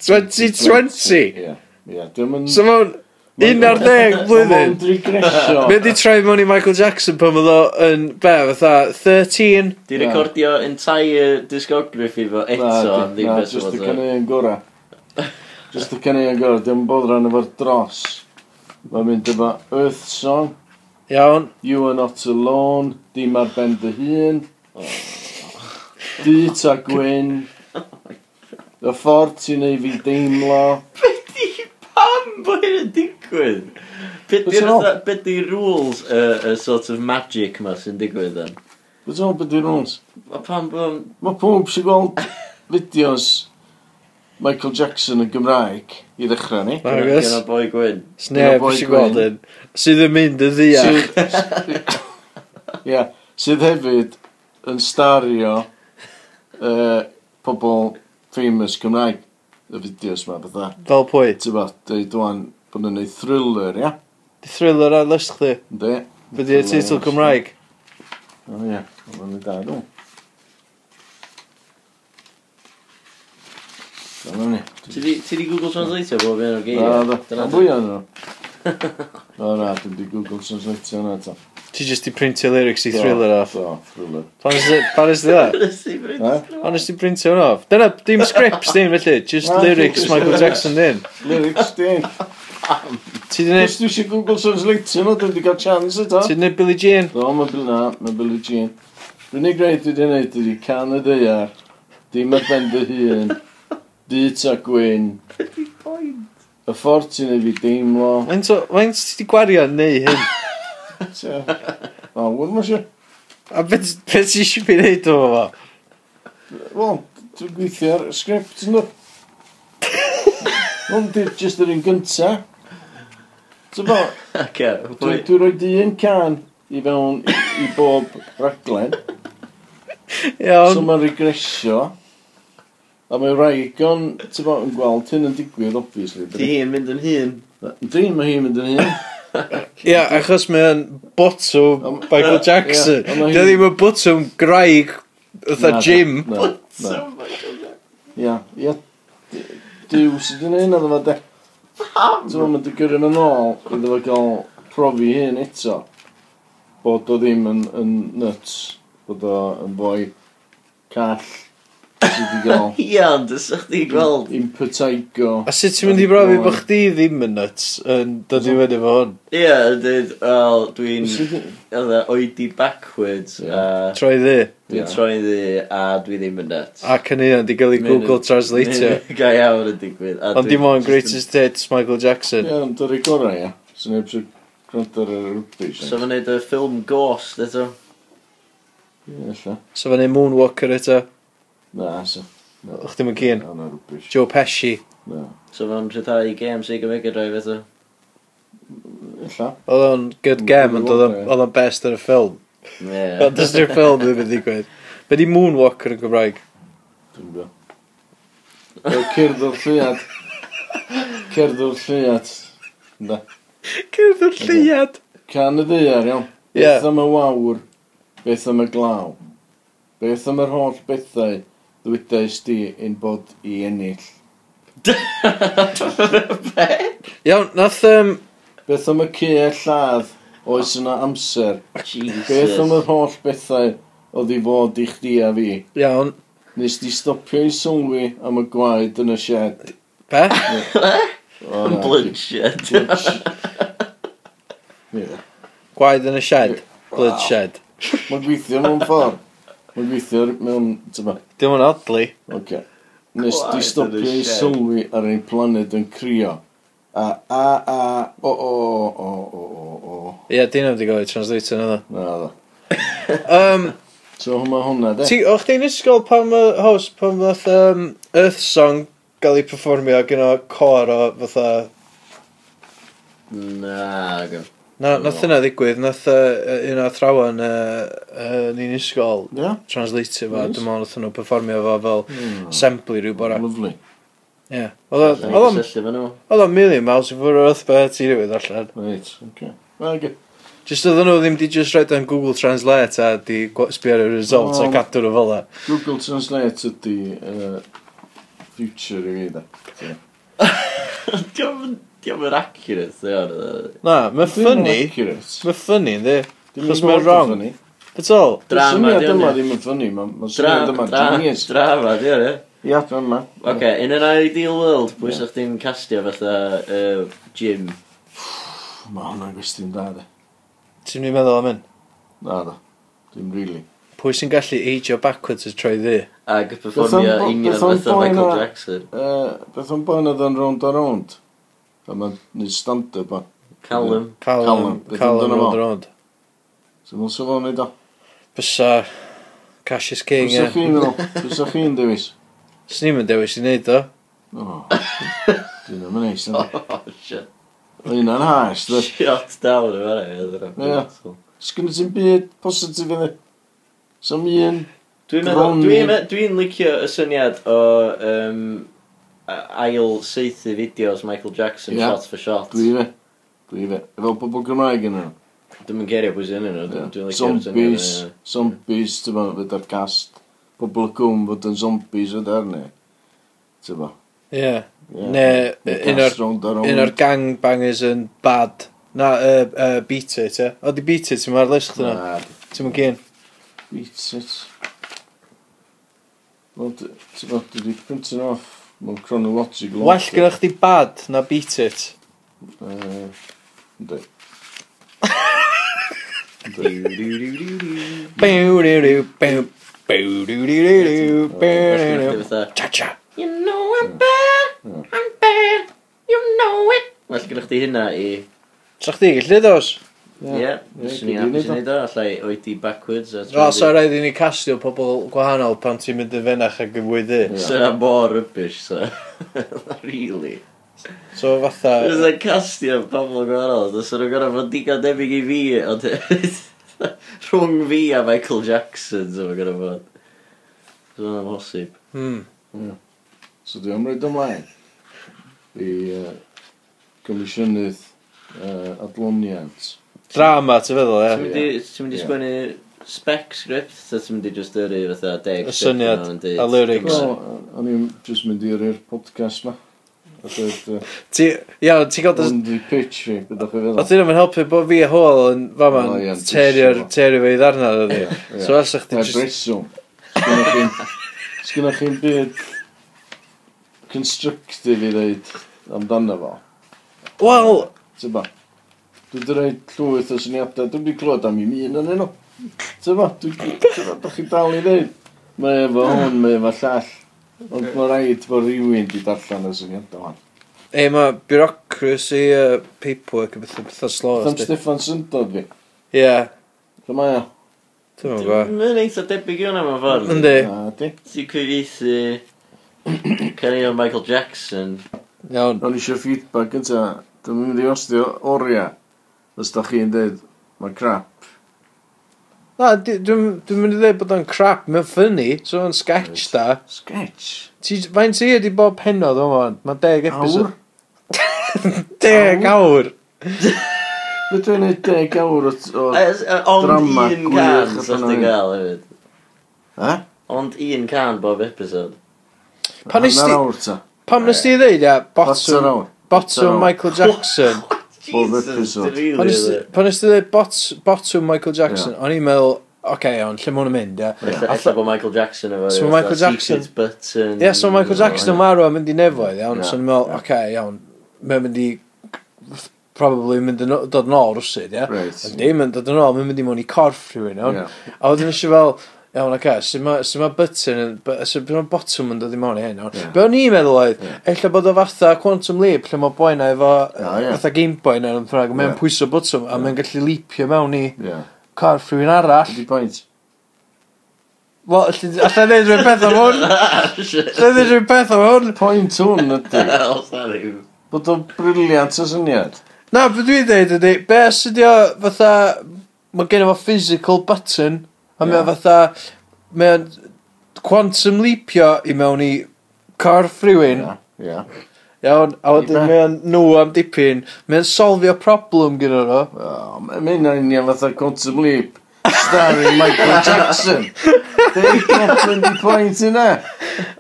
2020? Ie. Ie, dwi'n mynd... So mae'n... Un ar ddeg blwyddyn. Mae'n digresio. Mae'n di troi mewn i Michael Jackson pan oedd o yn, be, fatha, 13. Di recordio entire discography fo eto. Na, just y cynnig yn gora. Just y cynnig yn gora. Dwi'n bod rhan efo'r dros. Mae'n mynd efo Earth Song. Iawn. You are not alone. Dim ar ben dy hun. Oh. Dyd a gwyn. Y ffordd ti'n ei fi deimlo. Be di pam bod hyn yn digwydd? Be What's di'r wrong? fatha- be di rules y y sort of magic ma sy'n digwydd yn? Beth o'n byddu rwns? A pam bod. Mae pob sy'n gweld fideos Michael Jackson yn Gymraeg i ddechrau ni. Argos. Gen o boi gwyn. Sneb eisiau gweld yn. Sydd yn mynd yn ddiach. Ia. Sydd hefyd yn stario uh, pobl famous Gymraeg y fideos ma, bydda. Fel pwy? Ti'n ba, dweud dwan bod nhw'n neud thriller, ia? Di thriller ar lysg chdi? Ynddi. Be di y teitl Cymraeg? O ie, mae'n mynd da, dwi'n. Ti di, ti di Google Translate o bob un o'r geiriau? Na, da. Ond fwy o'n nhw. No, na, dwi'n di Google Translate o'n eto. Ti just di printio lyrics i thriller off. Do, thriller. Paris di that? Honest di printio hwn off. Dyna, dim scripts dim felly, just ah. lyrics Michael Jackson din. Lyrics din. Ti di neud... Dwi eisiau Google Translate o'n o, dwi'n di cael chance eto. Ti di neud Billie Jean? Do, mae Billie, na, mae Billie Jean. Rwy'n ei greu dwi di neud ydi can y dyar, dim ar ben dy hun. Dyd a gwyn. Y ffordd ti'n ei fi deimlo. Mae'n ti wedi gwario yn neu hyn. O, wyl mae'n siw. A beth be ti eisiau fi wneud o fo? Wel, dwi'n gweithio ar sgript yn dod. Hwn di'r just yr un gynta. Ti'n bo? Dwi'n rhoi di un can i fewn i i bob raglen. Iawn. So mae'n regresio. A mae Raigon, ti'n bod yn gweld hyn yn digwydd, obviously. Di hi'n mynd yn hun. Di, mae hi'n mynd yn hun. Ia, achos mae o'n botwm Michael Jackson. Di ddim yn botwm graig, ytha Jim. Botwm Michael Jackson. Ia, ia. Dyw, sydd yn hyn oedd yma de. Ti'n meddwl mae'n digyrun yn ôl, iddo fe gael profi hyn eto. Bod o ddim yn, yn nuts. Bod o yn fwy call Ia, ond ysach chdi gweld... Impetigo. A sut ti'n mynd i brofi bod chdi ddim yn nuts yn dod i fyny fo hwn? Ia, dweud, wel, dwi'n oedi backwards. Yeah. A... Troi ddi. Dwi'n yeah. troi ddi a dwi ddim yn nuts. Ac yn un, di gael ei Google Translator. Ga iawn yn digwydd. Ond dim ond Greatest Hits Michael Jackson. Ia, ond yr ei gorau, ia. So neb sy'n gwrando ar yr rwbys. So fe'n neud y ffilm Ghost eto. Ie, So fan neud Moonwalker eto. Na, so. O'ch ddim yn cyn? Na, na, rwbys. Joe Pesci. Na. So fe'n rhyddhau games i Mega Drive eto? Illa. Oedd o'n good game, ond oedd o'n best yn y ffilm. Ie. Ond ys ni'r ffilm ddim yn digwydd. Be di Moonwalker yn Gymraeg? Dwi'n gwybod. Cyrdd o'r lliad. Cyrdd o'r lliad. Da. Cyrdd o'r lliad. Can y ddear, iawn. Beth am y wawr, beth am y glaw. Beth am yr holl bethau ddwydais di yn bod i ennill. Iawn, nath... Um... Beth am y cu a lladd oes yna amser? Jesus. Beth am yr holl bethau oedd i fod i chdi a fi? Iawn. Nes di stopio i sylwi am y gwaed yn y shed. Be? Yn bloodshed. Gwaed yn y sied. Bloodshed. Mae'n gweithio mewn ffordd. Mae'n gweithio mewn... Dim ond odli. Oce. Nes di stopio i sylwi ar ein planed yn crio. A, a, a, o, o, o, o, o, o. Ie, dyn nhw wedi gofio translate yn yna. Na, dda. um, so hwnna hwnna, de? Ti, o'ch chi'n ysgol pan mae host, pan ma um, Earth Song gael ei performio gyda cor o fatha... Na, gyda. Na, nath yna ddigwydd, nath uh, un o athrawon uh, uh, ni'n ysgol yeah. translatio fo, nice. dim ond nath nhw performio fo fel mm. assembly rhyw bora. Lovely. Ie. Oedd o'n million miles i fwrw wrth beth ti rywyd allan. Right, okay. Well. Just oedd nhw ddim di just roed o'n Google Translate a di sbio ar y result well, a cadw nhw fel e. Google Translate ydi uh, future i fi da. Diolch Diolch yn accurate. Na, mae ffynnu. Mae ffynnu, ynddi. Chos mae'n wrong. It's all. Drama, diolch. Syniad yma ddim yn ffynnu. Mae'n syniad yma genius. Drama, diolch. Ia, dwi'n yma. Oce, in an ideal world, pwy sa'ch ti'n castio fatha Jim? Mae hwnna'n gwestiwn da, de. Ti'n mynd meddwl am hyn? Na, da. Dwi'n really. Pwy sy'n gallu ageo backwards y troi ddi? Ag performio union fatha Michael Jackson. Beth o'n bo'n oedd yn round a round? A mae'n neud stand-up ma. Callum. Callum. Callum Rodrod. So mae'n sylw o'n neud o. Bysa Cassius King. Bysa chi'n meddwl? Bysa chi'n dewis? Snim ni'n dewis i neud o. O. Dwi'n ddim yn neis. Oh, shit. Yna'n hash, dwi. Shot down yma, ie. Sgynny ti'n byd positif yn y... Sam un... Dwi'n meddwl, dwi'n licio y syniad o um, ail seithi fideos Michael Jackson Ia. shot for shot. Dwi fe. Dwi fe. Efo pobl Gymraeg yn nhw. Dwi'n mynd gerio bwys yn nhw. Dwi'n dwi'n licio Zombies. bwys yn. Zombies, ti'n bod, fydd ar cast. Pobl gwm fod yn zombies fod arni. Ti'n bod. Ie. Ne, un o'r- un o'r gangbangers yn bad. Na, uh, uh, beat it, ie. O, di beat it, ti'n ma'r list yna. Ti'n mynd gyn. Beat it. Wel, d- ti'n bod, dwi wedi print off. Mae'n chronological. Well gyda chdi bad na beat it. Uh, ynddi. Bew-ru-ru, bew, bew-ru-ru-ru, bew-ru-ru. Cha-cha. You know I'm bad, I'm bad, you know it. Well gyda chdi hynna i... Sa chdi gallu dos? Ie, fyswn i'n hapus i wneud o, allai oedi backwards a O, so rhaid i ni castio pobl gwahanol pan ti'n mynd yn fenach ac yn fwy So, na mor rybys, so. really. So fatha... Fydd castio pobl gwahanol, dys nhw'n gorau fod digon debyg i fi, ond rhwng fi a Michael Jackson, so mae'n gorau fod. So mae'n amhosib. Hmm. Yeah. So dwi'n rhaid ymlaen i uh, Comisiynydd uh, Adloniant Drama, ti'n feddwl, ie? Ti'n mynd i- ti'n mynd i sgwennu spec script, ta ti'n mynd i just yrru fatha deg Y script syniad, yn deud- a lyrics. Wel, o'n i'n just mynd i yrru'r podcast ma. A dweud, uh, Ti, iawn, ti'n gael... y hwn di pitch fi, beth o'ch chi feddwl. Oedd hynny'n mynd helpu bod fi a hôl yn fama O, ie, yn terio'r disgwyl. terio fe i ddarna, oedd hi. Ie. So as ych Mae ti'n just... breswm. Sgynnoch chi'n... Sgynnoch chi'n byd... Constructive i ddeud amdano fo. Wel, Ti'n? Dwi wedi rhoi llwyth o syniadau. Dwi wedi clywed am i mi un yn enw. Tyfa, dwi wedi chi dal i ddeud. Mae efo hwn, mae efo llall. Ond mae rhaid bod rhywun wedi darllen y syniadau hwn. E, mae bureaucracy, uh, paperwork, y bethau, bethau slo. Tham Steffan Syndod fi. Ie. Yeah. Lle mae o? Dwi'n mwyn gwa. Mae'n eitha debyg i hwnna mewn ffordd. Yndi. Ti'n cyfeithi... Cynnig o Michael Jackson. Iawn. O'n eisiau feedback yn ta. Dwi'n mynd i ostio oriau os da chi'n dweud, mae'n crap. Na, dwi'n mynd i ddweud bod o'n crap, mae'n ffynnu, so o'n sketch da. Sketch? Fain ti ydi bob penod o'n fan, mae deg episod. Deg awr. Fe dwi'n neud deg awr o, o drama gwych. Ond un can sa'ch ti'n gael hefyd. He? Ond un can bob episod. Pan nes ti... Pan nes ti ddeud, ia, bottom, bottom Michael Jackson. bob episod. Pan ysdi dweud bottom Michael Jackson, yeah. o'n i'n meddwl, oce, okay, on, lle mwyn yn mynd, ie. Yeah. Alla yeah. bod Michael Jackson efo, so Michael Jackson, button. Ie, so Michael Jackson yn marw a mynd i nefoedd, iawn. So o'n i'n meddwl, oce, iawn, mae'n mynd i probably mynd yn dod yn ôl rwsyd, ie? Right. Ond dim yn dod yn ôl, mae'n mynd i mewn i corff rhywun, iawn. Yeah. A wedyn eisiau fel, Iawn, ac e, sy'n ma, sy ma button, yn- bu- sy'n ma bottom yn dod i mewn i hyn. Ie. Yeah. Be o'n i'n meddwl oedd, Ie. yeah. ella bod o fatha Quantum Leap, lle mae boi na efo, O, ie. fatha Game Boy na, yn ffrag, mae'n Ie. pwyso bottom, a mae'n gallu leapio mewn i Ie. corff rhywun arall. Ydy pwynt. Wel, allai alla i neud rhywun peth am hwn. Allai i neud rhywun peth am hwn. Pwynt hwn ydy. Wel, sorry. Bod o'n briliant o syniad. Na, beth dwi'n dweud ydy, be sydd o fatha, mae gen efo physical button, A mae o fatha, mae o'n quantum leapio i mewn i corff rhywun. Ia. Iawn, a wedyn Ibe. mae o'n nhw am dipyn. Mae o'n solfio problem gyda nhw. Mae'n mynd hynna'n union fatha Quantum Leap. Starring Michael Jackson. Dwi'n goffyn di pwynt yna.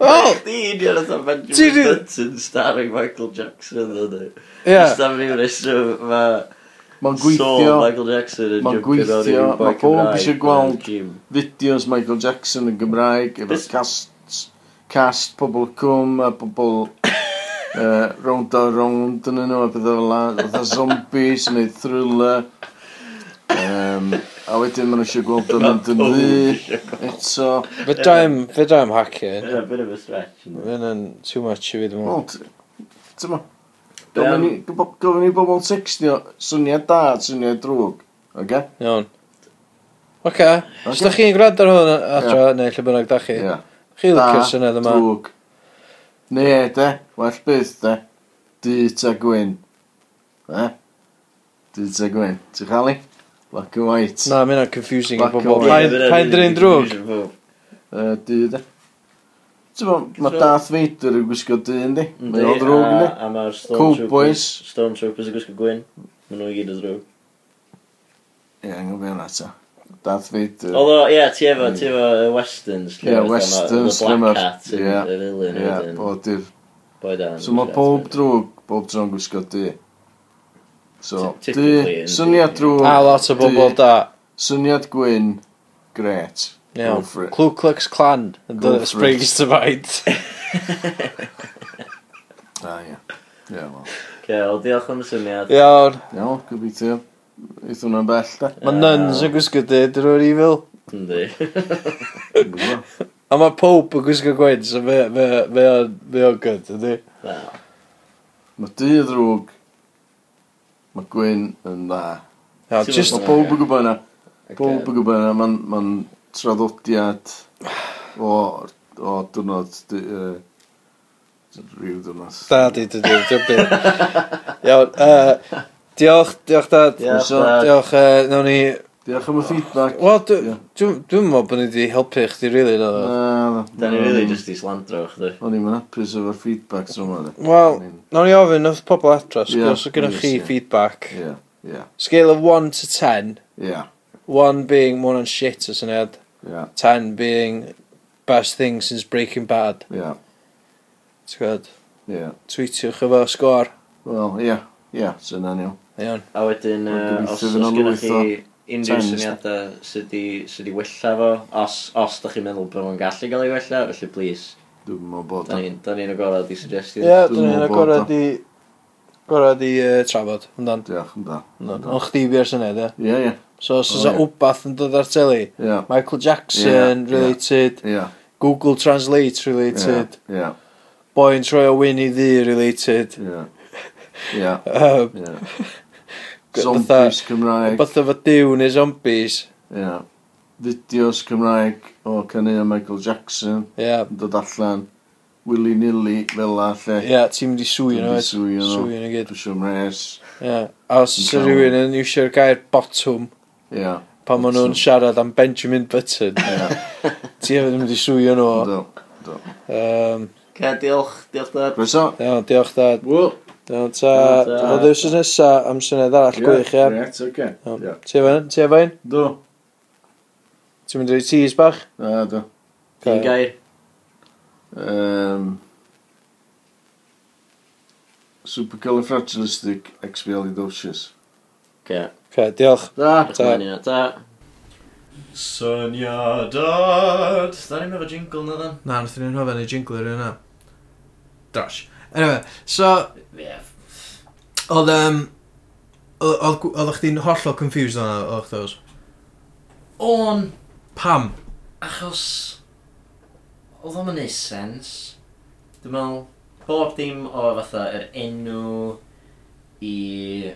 Wel, Di union oedd Benjamin Ti di- Button starring Michael Jackson, dwi. Ie. Just am ryw reswm, mae... Mae'n gweithio... So, Michael Jackson yn Mae'n gweithio, mae pob eisiau gweld fideos Michael Jackson yn Gymraeg, efo This... cast, cast pobl cwm a pobl uh, round a round yn nhw, a bethau fel la, fatha zombies yn neud thriller. Um, a wedyn maen nhw eisiau gweld yn mynd yn ddi, eto... Fedra i'm, fedra i'm hacio. Bit of a stretch. Fy'n yn too much i fi, dwi'n meddwl. Wel, Gofyn i- gobo- gofyn i bobl textio syniad da, syniad drwg. Oce? Iawn. Oce, os Ocê. da chi'n gwrando ar hwn adro, neu lle bynnag da chi, Ie. chi Da, licio'r syniad yma. drwg. Ne, de. Well bydd, de. Dy ta gwyn. E? Dy ta gwyn. Ti'n chael i? Black and white. Na, mae'n confusing i Black and bobl. white. Pa'n pa'n drin drwg? Yy, Du, de. Mae Darth Vader yn gwisgo dyn, di. Mae o ddrwg, di. A mae'r Stormtroopers, Stormtroopers yn gwisgo gwyn. Mae nhw i gyd o drwg. Ie, yng Nghymru yna ta. Darth Vader. Oeddo, ie, ti efo, ti efo uh, y Westerns. Ie, Westerns, The Black Cat, y villain. Ie, bod i'r... Boi dan. So mae pob drwg, bob drwg gwisgo dy. So, dy, syniad drwg... A lot o bobl da. Syniad gwyn, gret. Iawn. Go for it. Ku Klux Klan and Go the for Springs to Mind. Ah, ie. Ie, wel. Okay, wel, diolch am y syniad. Iawn. Iawn, gobeithio. Eith hwnna'n bell, da. Mae nuns yn gwisgo dyd yr o'r evil. Yndi. A mae Pope yn gwisgo gwen, so mae o'n mae o'n gyd, ydi? Wel, Mae dy y ddrwg. Mae gwyn yn dda. Ia, Ti'n just... Mae meddwl- pob yn gwybod yna. Pob yn gwybod yna. Mae'n traddodiad o, o dwrnod rhyw dwrnod. Da, di, di, di, di, byd. Iawn, uh, diolch, diolch dad. Diolch, dad. Diolch, uh, nawn ni... Diolch am y feedback. Wel, dwi'n meddwl bod ni wedi helpu chdi, really, na. Na, Da ni really just i slandro chdi. O'n i'n hapus efo'r feedback sy'n mynd. Wel, nawn ni ofyn, nath pobl adra, sgwrs o gynnwch chi feedback. Yeah, yeah. Scale of 1 to 10. Yeah. 1 being, more on shit o syniad. Yeah. 10 being best thing since Breaking Bad. Yeah. Ti'n gwybod? Yeah. Tweetiwch efo sgwr. Wel, ie. Yeah. Ie, yeah, sy'n so, anio. Iawn. A wedyn, uh, os ysgynnych chi unrhyw syniadau sydd wedi wella fo, os, os da chi'n meddwl bod nhw'n gallu gael ei wella, felly please. Dwi'n meddwl bod. Da ni'n ni agorad i suggestion. Ie, yeah, da ni'n agorad i gorau i uh, trafod, yndan? Diolch, yndan. Ond chdi fi ar syniad, ie? Ie, ie. So, os oes wbath yn dod ar teli, yeah. Michael Jackson yeah, related, yeah. Google Translate related, yeah, yeah. boi yn troi o Winnie the related. Ie. Ie. um, yeah. zombies Cymraeg. Bytha fo diw neu zombies. Yeah. Fideos Cymraeg o cynnig Michael Jackson. Yeah. Yn dod allan willy-nilly fel la lle. Ie, yeah, ti'n mynd i swio nhw. swy nhw. Swy nhw gyd. Dwi'n Pwysio mres. Ie. Yeah. A os sy'n rhywun yn iwsio'r gair bottom. Ie. Yeah. Pan maen nhw'n siarad am Benjamin Button. Ie. Ti hefyd yn mynd i swy nhw. Do. Do. Um, Ca, diolch. Diolch dad. Beso. Iawn, diolch dad. Wel. Iawn, ta. Oedd yw'r sy'n nesa am syniad arall gwych, ie? Ie, it's okay. Ti efo hyn? Do. Ti'n mynd i tease bach? Na, do. Un gair. Um, Supercalifragilistic expialidocious. Okay. Okay, diolch. Da. Ta. Ta. Syniadad. Da ni'n meddwl jingle na dan. Na, nath ni'n meddwl ni jingle ar yna. Dash. Anyway, so... Yeah. Oedd, um... Oedd chdi'n hollol confused o'na, o'ch chdi? O'n... Pam? Achos oedd o'n mynd sens. Dwi'n meddwl, bob dim o fatha yr enw i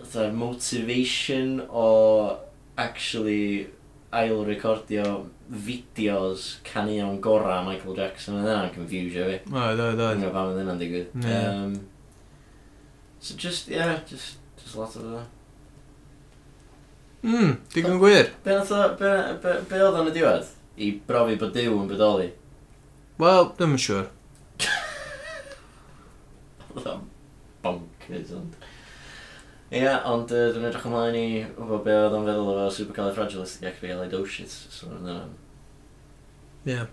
fatha motivation o actually ail recordio fideos canion gora Michael Jackson yn yna'n confusio fi. Oed, oed, oed. Dwi'n pam yn yna'n digwydd. Yeah. Um, so just, yeah, just, just lot of that. Mm, digon gwir. Be, be, be, be oedd o'n y diwedd? I brofi bod Dyw yn bodoli. Wel, ddim yn siŵr. Oedd o'n bonkers, ond... Ie, yeah, ond uh, dwi'n edrych ymlaen i wybod be oedd o'n feddwl efo o supercalifragilisticexpialidocious. So, dyna... Ie. Yeah.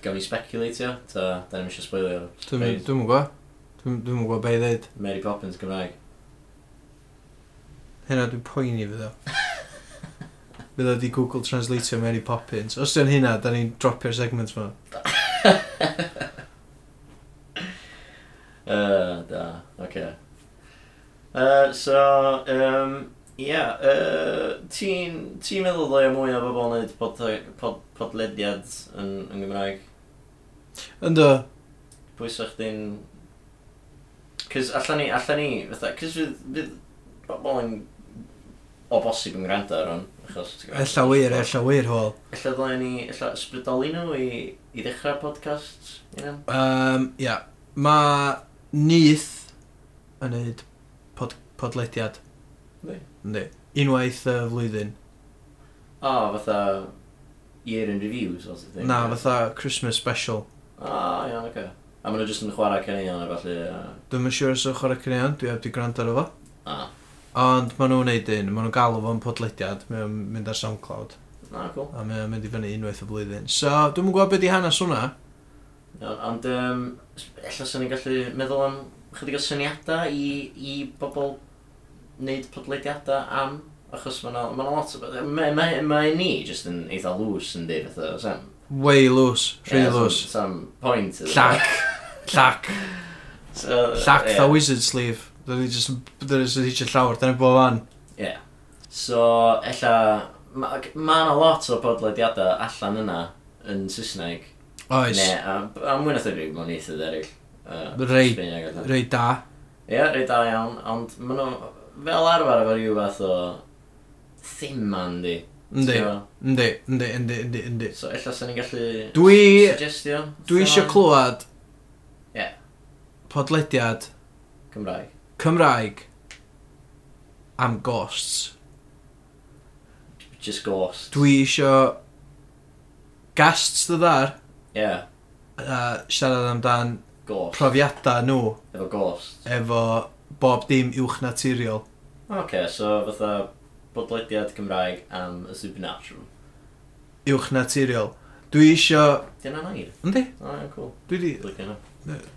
Gawn ni speculatio, ta da ni'n eisiau spoilio. Dwi'n dwi'n gwybod. Dwi'n dwi'n gwybod be i ddeud. Mary Poppins Gymraeg. Hynna dwi'n poeni fydd o. Bydd o di Google Translatio Mary Poppins. Os dwi'n hynna, da ni'n dropio'r segment ma. uh, da, oce. Okay. Uh, so, um, ia, yeah, uh, ti'n ti meddwl ddoe mwy o bobl wneud pod, pod, podlediad yn, yn Gymraeg? Ynddo. Pwy sa chdi'n... Cys allan ni, allan ni, fatha, cys fydd, fydd bobl yn o bosib yn gwrando ar hwn, Achos, Ella wir, ella wir hwyl. Ella ddylen ni, ella ysbrydoli nhw i, i ddechrau podcast. you know? Um, ia. Mae Nith yn neud pod, podlediad. Yndi. Yndi. Unwaith y flwyddyn. O, fatha year in review, sort of thing. Na, fatha Christmas special. O, iawn, oce. A maen nhw jyst yn chwarae cynnion a falle... Dwi'n yn siŵr os yw'n chwarae cynnion, dwi heb di gwrando ar efo. Ah. Ond maen nhw'n neud un, maen nhw'n galw fo'n podlediad, mae o'n mynd ar SoundCloud. Na, cool. A mae o'n mynd i fyny unwaith y blwyddyn. So, dwi'n mwyn gwybod beth i hanes hwnna. Iawn, ond um, ella sy'n ni'n gallu meddwl am chydig o syniadau i, i bobl wneud podlediadau am, achos mae'n ma, lot o beth. Mae ma, ma ni jyst yn eitha lws yn dweud fatha, Sam. Way lws, rhy yeah, lws. Sam, sam point. Llac, llac. So, Llac yeah. tha wizard sleeve. Dyna ni jyst yn ni ni'n hitio llawer, Dyna ni'n bod fan. Ie. Yeah. So, ella, mae ma yna lot o podlediadau allan yna yn Saesneg. Oes. Ne, a, a mwy na thebyg mewn eithaf eraill. Uh, rei, rei da. Ie, yeah, rei da iawn, ond maen nhw fel arfer efo rhyw fath o thema yndi. Yndi, yndi, yndi, yndi, yndi, yndi. So, ella sy'n ni'n gallu dwi, suggestio? Dwi eisiau clywed yeah. podlediad Cymraeg. Cymraeg am ghosts. Just ghosts. Dwi isio guests dy ddar Yeah, a siarad amdan ghost. profiadau nhw Efo ghost. efo bob dim uwch naturiol. Ok, so fatha bodlediad Cymraeg am y supernatural. Uwch naturiol. Dwi isio... Dyna nair? Yndi. O, ie, cool. Dwi di...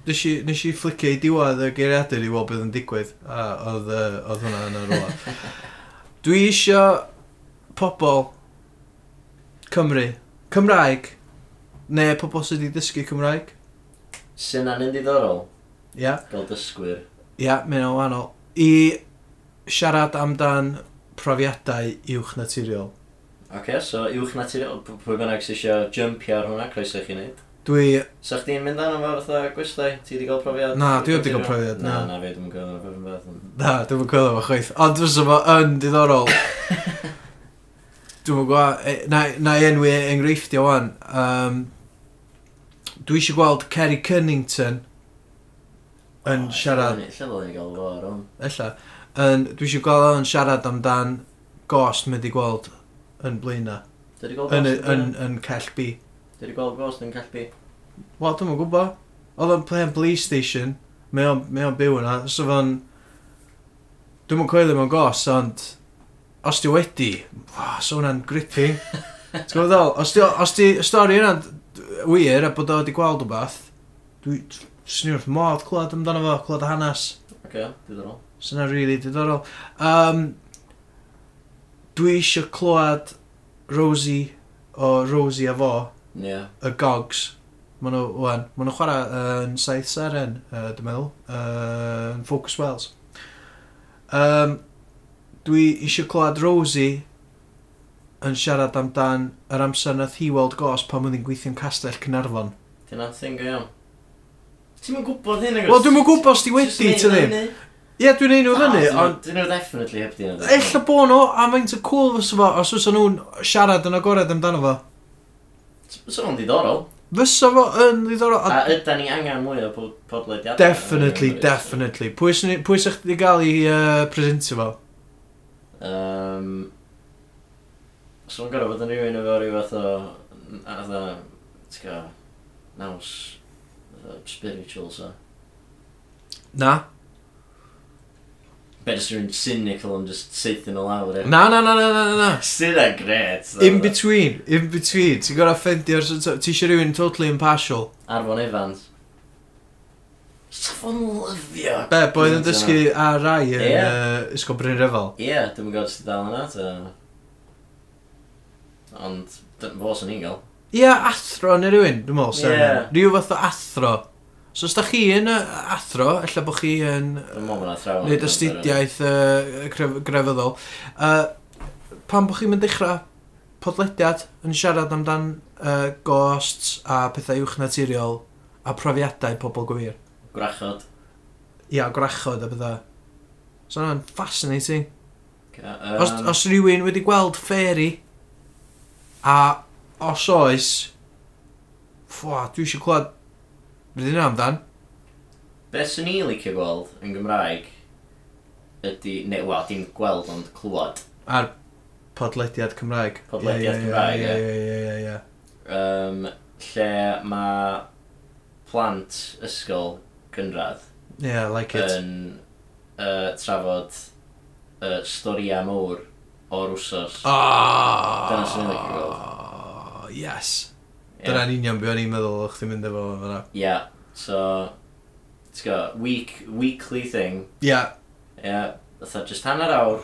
Nes i, nes i flicio i diwad y geiriadur i weld beth yn digwydd, a oedd, uh, oedd hwnna yn y rwla. Dwi isio pobl Cymru, Cymraeg, neu pobl sydd wedi dysgu Cymraeg. Syna'n yn diddorol. Ia. Yeah. Gael dysgwyr. Ia, yeah, mae'n wahanol. I siarad amdan profiadau uwch naturiol okay, so uwch naturiol, pwy bynnag sy'n eisiau jumpio ar hwnna, croeso i chi wneud. Dwi... so, chdi'n mynd anna fo fatha gwestai? Ti wedi cael profiad? Na, dwi wedi cael profiad, na. Na, na, fi ddim yn gweld o'r fath. Na, dwi'n yn gweld o'r chwaith. Ond dwi'n fo yn diddorol. dwi'n gweld, na, na enwi enghreiffdio wan. Um, dwi eisiau gweld Kerry Cunnington yn oh, siarad... Lle ddod i gael fo ar hwn. Ella. Dwi eisiau gweld o'n siarad amdan gost mynd i gweld yn blaena. Dwi wedi gweld Yn, ghost yn, yn, yn cell B. Dwi wedi gweld ghost yn cell Wel, dwi'n gwybod. Oedd o'n play police station. Mae o'n mae o'n byw yna. So fo'n... Dwi'n mwyn coelio mewn gos, ond... Os di wedi... Wow, so hwnna'n gripping. Ti'n gwybod ddol? Os di, os di y stori yna'n d- wir a bod o wedi gweld o bath... Dwi... Swn i'n wrth modd clywed amdano fo, clywed y hanes. Oce, okay, diddorol. Swn i'n rili really diddorol. Um, dwi eisiau clywed Rosie o Rosie a fo, Yeah. y Gogs. Maen nhw, wan, maen nhw chwarae uh, yn Saith Seren, uh, dwi'n meddwl, uh, yn Focus Wells. Um, dwi eisiau clywed Rosie yn siarad amdan yr amser nath hi weld gos pan oedd hi'n gweithio'n castell Cynarfon. Dyna thing go iawn. Ti'n mynd gwybod hyn agos? Wel, dwi'n yn gwybod os ti wedi, ti ddim. Ie, yeah, dwi'n neud nhw ah, fyny, ond... Dyn nhw definitely heb di nhw. Ella bo nhw, a mae'n ty cool fysa fo, os fysa nhw'n siarad yn agored amdano fo. Fysa nhw'n ddiddorol. Fysa fo yn ddiddorol. A yda ni angen mwy o podlediadau. Definitely, definitely. Pwy sy'ch di gael i uh, presentio fo? Um, so mae'n gorau bod yn rhywun efo rhyw fath o... Fath o... T'w Naws... Spiritual, so. Na. Bet just rhywun cynical yn just seithio nhw lawr, e? Na, na, na, na, na, na. Sydd e gret. ddo. In between, in between. Ti'n gorau ffendio'r... Ti eisiau rhywun totally impartial. Arfon Evans. Saffon lyfio. Be, boedd yn dysgu ar rai yn Ie. yeah. ysgol Bryn Refel. Ie, yeah, dwi'n gwybod sydd dal yna, ta. Ond, dy- fo sy'n un gael. Ie, athro neu rhywun, dwi'n meddwl. Ie. Yeah. Rhyw fath o athro. So os da chi yn athro, ella bod chi yn... Nid astudiaeth uh, grefyddol. Uh, pan bod chi'n mynd dechrau podlediad yn siarad amdan uh, ghosts a pethau uwch naturiol a profiadau pobl gwir? Gwrachod. Ia, gwrachod a bethau. So hwnna'n fascinating. Okay, um... os, os rhywun wedi gweld fairy a os oes... ffwa, dwi eisiau clywed Fydd hynna amdan? Be sy'n ni licio gweld yn Gymraeg ydy, neu wel, dim gweld ond clywed. Ar podlediad Cymraeg. Podlediad Cymraeg, ie. Ie, ie, ie, ie. Um, lle mae plant ysgol gynradd yeah, I like it. yn uh, trafod uh, storia mowr o'r wsos. Oh, Dyna sy'n ni'n licio gweld. yes. Dyna'n union beth o'n i'n meddwl o'ch ti'n mynd efo fanna. Yeah, so... T'w go, week, weekly thing. Ia. Yeah, fatha just hanner awr.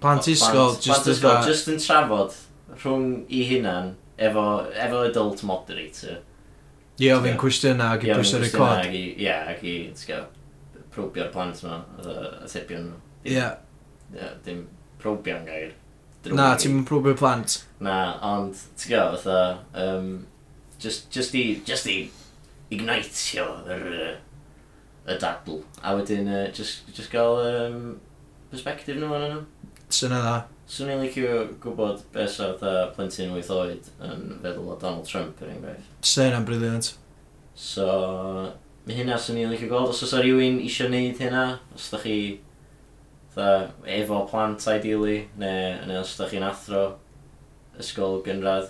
Plant isgol, just as that. Just yn trafod rhwng i hunan efo, efo adult moderator. Ie, yeah, fi'n cwestiynau ac i pwysio record. Ie, ac i, ti'n go, probio'r plant nhw, a tebion nhw. Ie. Ie. Dim probio'n gair drwy. Na, ti'n mynd probio plant. Na, ond, ti'n gael, fatha, um, just, just i, just i ignitio yr, y dadl. A wedyn, uh, just, just gael um, perspective nhw yn nhw. Syna dda. Swn i'n licio gwybod beth sa fatha plentyn wyth oed yn feddwl o Donald Trump yn enghraifft. Syna'n briliant. So, mae hynna swn i'n licio gweld. Os oes rhywun eisiau gwneud hynna, os da chi Tha, efo plant ideally, neu neu os da chi'n athro, ysgol gynradd.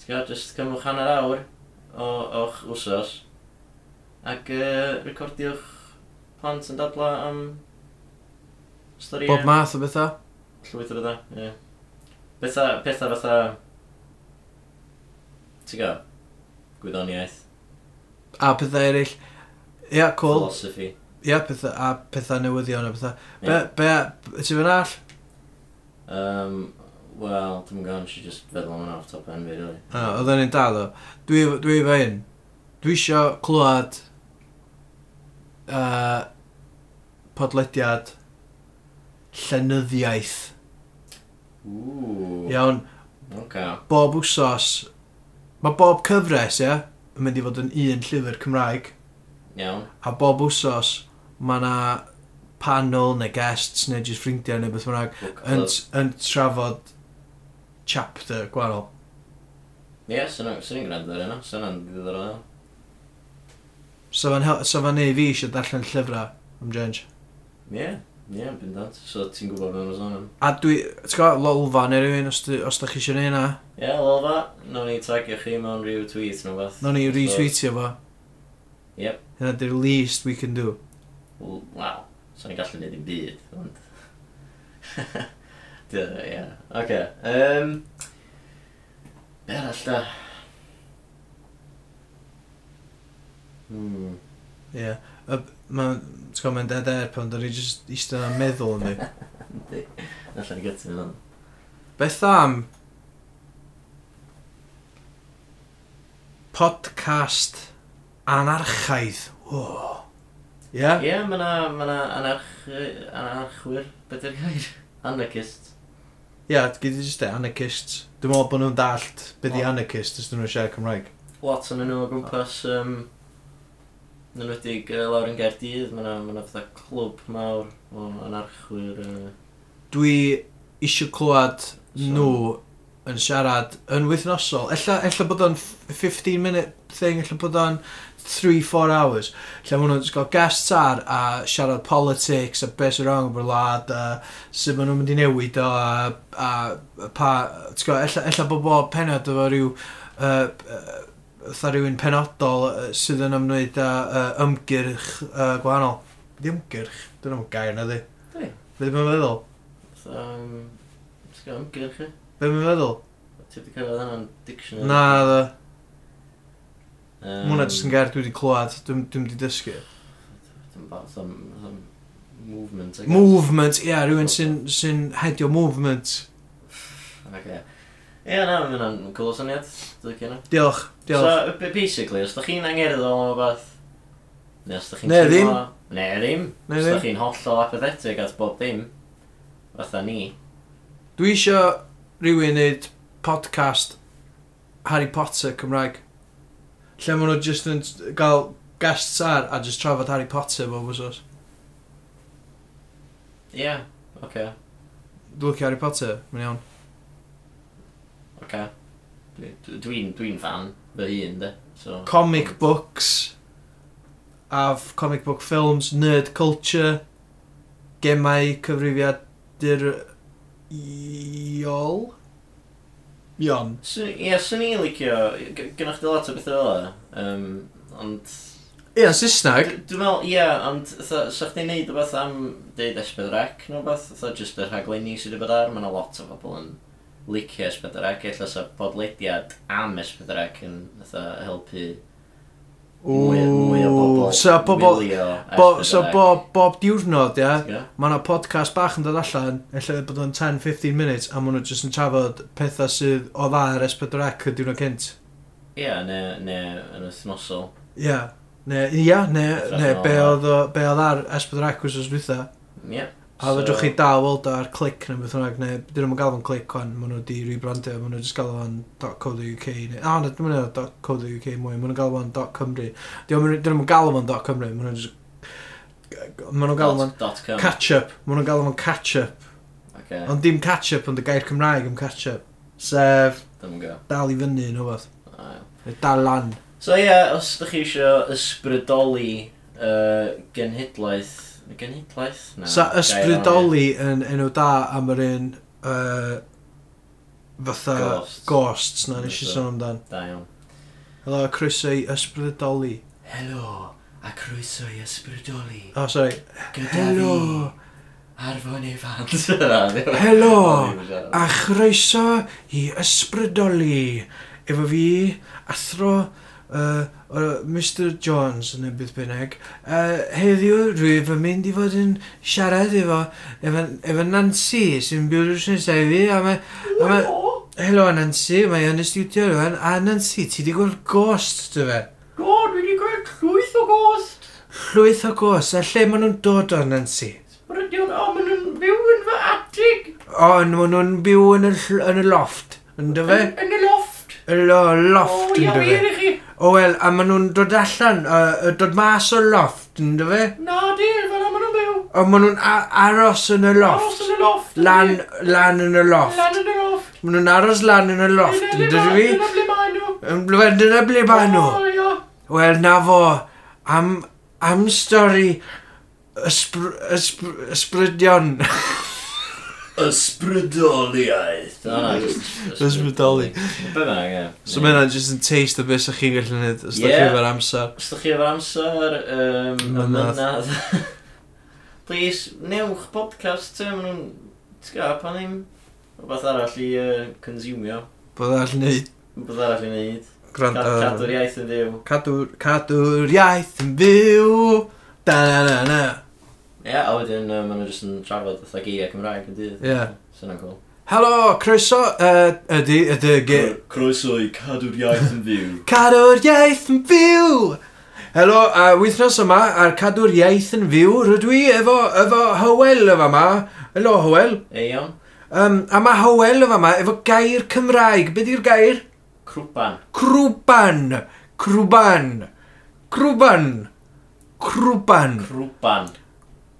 Ti'n gael, just cymwch hanner awr o, o'ch wsos, ac uh, recordiwch plant yn dadla am storiau. Bob math o bethau? Llwyth o bethau, ie. Yeah. Bethau, pethau fatha... Ti'n gael? Gwyddoniaeth. A pethau eraill. Ia, yeah, cool. Philosophy. Ia, pethau, a pethau newyddion a pethau. Be, be, ti fy'n all? Um, Wel, dwi'n dim nes i just feddwl am hwnna off top end fi, really. O, oedd yn un da, ddo. Dwi, dwi fe un. Dwi isio clywed uh, podlediad llenyddiaeth. Ooh. Iawn. Okay. Bob wsos. Mae bob cyfres, ie, yeah, yn mynd i fod yn un llyfr Cymraeg. Iawn. A bob wsos mae yna panel neu guests neu jyst ffrindiau neu beth bynnag yn, yn trafod chapter gwahanol. Ie, yeah, sy'n ni'n gwneud ar yna, sy'n ni'n ddiddorol iawn. So fan, hel... so fan ei fi eisiau darllen llyfrau am Jenge. Ie, yeah, ie, yeah, bendant. So ti'n gwybod beth mae'n sôn am. A dwi, ti'n gwybod, lolfa neu rhywun os, os da chi eisiau neud na? Ie, yeah, lolfa. Nog ni tagio chi mewn rhyw tweet neu beth. Nog ni retweetio fo. Yep. Hynna di'r least we can do waw, so ni'n gallu gwneud i'n byd, ond... Ie, yeah. oce. Okay. Um, be arall da? Hmm. Ie. Yeah. Mae'n gwybod, mae'n dead air pan dyn ni jyst eistedd yna'n meddwl yn ni. di. Allan i gytyn yn Beth am podcast anarchaidd. Oh. Ie? Ie, mae yna ma anarch, anarchwyr, beth yw'r gair? Anarchist. Ie, gyd i just e, anarchist. Dwi'n meddwl bod nhw'n dallt beth i anarchist os dyn nhw'n siarad Cymraeg. Lot yn nhw o gwmpas, um, yn enwedig uh, lawr yn Gaerdydd, mae yna ma fatha clwb mawr o anarchwyr. Uh... Dwi eisiau clywed so... nhw yn siarad yn wythnosol. Ella, ella bod o'n 15 minute thing, ella bod o'n 3-4 hours lle maen nhw'n gael guests ar a siarad politics a beth sy'n rong o'r lad a sut maen nhw'n mynd i newid o a, a, a pa ella, ella bod bob penod efo rhyw uh, Tha rhywun penodol sydd yn ymwneud â uh, ymgyrch uh, gwahanol. Di ymgyrch? Dyna'n gair na di. Di. Be dwi'n meddwl? Fatha, um, ymgyrch e? Be mae'n meddwl? Ti wedi cael hwnna'n dictionary? Na, dda. Um, Mwna jyst yn gair dwi wedi clywed, dwi'n dwi wedi dysgu. Movement, I guess. Movement, ie, yeah, rhywun sy'n sy hedio movement. Okay. Ie, na, mae hwnna'n cool syniad. Diolch, diolch. So, basically, os da chi'n angerddol am beth, neu os da chi'n... Ne, ddim. Ne, ddim. Ne, os da chi'n hollol apathetic at bob dim, fatha ni. Dwi eisiau rhywun wneud podcast Harry Potter Cymraeg. Lle maen nhw just yn gael guests ar a just trafod Harry Potter bob wsos. Ie, oce. Dwi'n licio Harry Potter, mae'n iawn. Oce. Dwi- Dwi'n dwi fan fy hun, de. So, Comic books, Af comic book films, nerd culture, gemau cyfrifiadur iol. Ion. Ie, swn i'n licio, gynnwch chi lot o bethau fel e, um, ond... Ie, yn Saesneg. Dwi'n meddwl, ie, yeah, ond sa chdi'n neud o beth am deud S4C neu beth, fatha jyst y rhaglenni sydd wedi bod ar, mae yna lot o bobl yn licio S4C, ella sa bodlediad am S4C yn fatha helpu Mwy, mwy o bobl. So, bobl, bo, so bob, bob diwrnod, ia, yeah. mae yna podcast bach yn dod allan, efallai bod o'n 10-15 minutes, a maen nhw jyst yn trafod pethau sydd o dda ar S4C y diwrnod cynt. Ie, yeah, neu yn wythnosol. Ie, yeah. neu, ia, neu, ne, be oedd ar S4C wrth dwytha. Ie. Yeah. A so... fedrwch chi dal weld ar clic neu beth hwnnw, neu dyn nhw'n gael fo'n clic o'n, maen nhw wedi rebrandio, maen nhw jyst gael fo'n .co.uk, neu, a na, maen nhw'n .co.uk mwy, maen nhw'n gael fo'n .cymru. Dyn nhw'n gael fo'n .cymru, maen nhw'n jyst... Maen nhw'n gael fo'n catch-up, maen nhw'n gael fo'n catch-up. Okay. Ond dim catch-up, ond y gair Cymraeg am catch-up. Sef, dal i fyny yn rhywbeth. Dal lan. So ie, yeah, os ydych chi eisiau ysbrydoli uh, genhedlaeth Mae gen na. Sa ysbrydoli yn enw da am yr un uh, fatha ghosts, ghosts na nes i sôn amdan. Da iawn. Helo, croeso i ysbrydoli. Helo, a croeso i ysbrydoli. O, oh, sorry. Gyda Helo. fi. Arfon Evans. Helo, a chroeso i ysbrydoli. Efo fi, Athro uh, uh, Mr Jones yn y bydd bynnag. Uh, heddiw rwyf yn mynd i fod yn siarad efo, efo, efo Nancy sy'n byw drwy'r fi a mae... A mae Helo Nancy, mae yn y studio rwan. A Nancy, ti di gweld ghost dy fe? God, dwi wedi gweld llwyth o ghost. Llwyth o ghost, a lle maen nhw'n dod o Nancy? Brydion, o, maen nhw'n byw yn fy atig. O, maen nhw'n byw yn y, yn y loft, yn dy fe? Yn, yn y loft. Y lo, loft, yn dy fe. O, chi. O wel, a maen nhw'n dod allan, uh, dod mas o loft, yn dy fe? Na di, fel maen nhw'n byw. O maen nhw'n aros yn y loft. Aros yn y loft. Lan, lan yn y loft. Lan yn y loft. Maen nhw'n aros lan yn y loft, yn dy fi? Dyna ble maen nhw. Yn dyna ble maen nhw. Wel, na fo, am, am stori ysbr, ysbr, ysbrydion. ysbrydoliaeth. O, na, jyst Ysbrydoli. Bynnag, ie. So mae hynna just yn taste o beth sy'ch chi'n gallu gwneud os da chi efo'r amser. Os ydych chi efo'r amser, um, y mynadd. mynydd, please, newch podcast, te, maen nhw'n, ti'n gael, pan ddim rhywbeth arall i uh, consumio, Bydd all wneud rhywbeth arall i wneud, Cad- gwrando. cadw'r iaith yn fyw. Cadw'r, cadw'r iaith yn fyw. Da na na na. Ie, a wedyn uh, maen nhw jyst yn trafod fatha geiriau Cymraeg yn dydd. Ie. Sy'n cool. Helo, croeso, uh, ydy, ydy, ge... Croeso i cadw'r iaith yn fyw. Cadw'r iaith yn fyw! Helo, a uh, wythnos yma ar cadw'r iaith yn fyw, rydw i efo, efo Hywel yma yma. Helo, Hywel. E, iawn. Um, a mae Hywel yma yma efo gair Cymraeg. Be di'r gair? Crwban. Crwban. Crwban. Crwban. Crwban. Crwban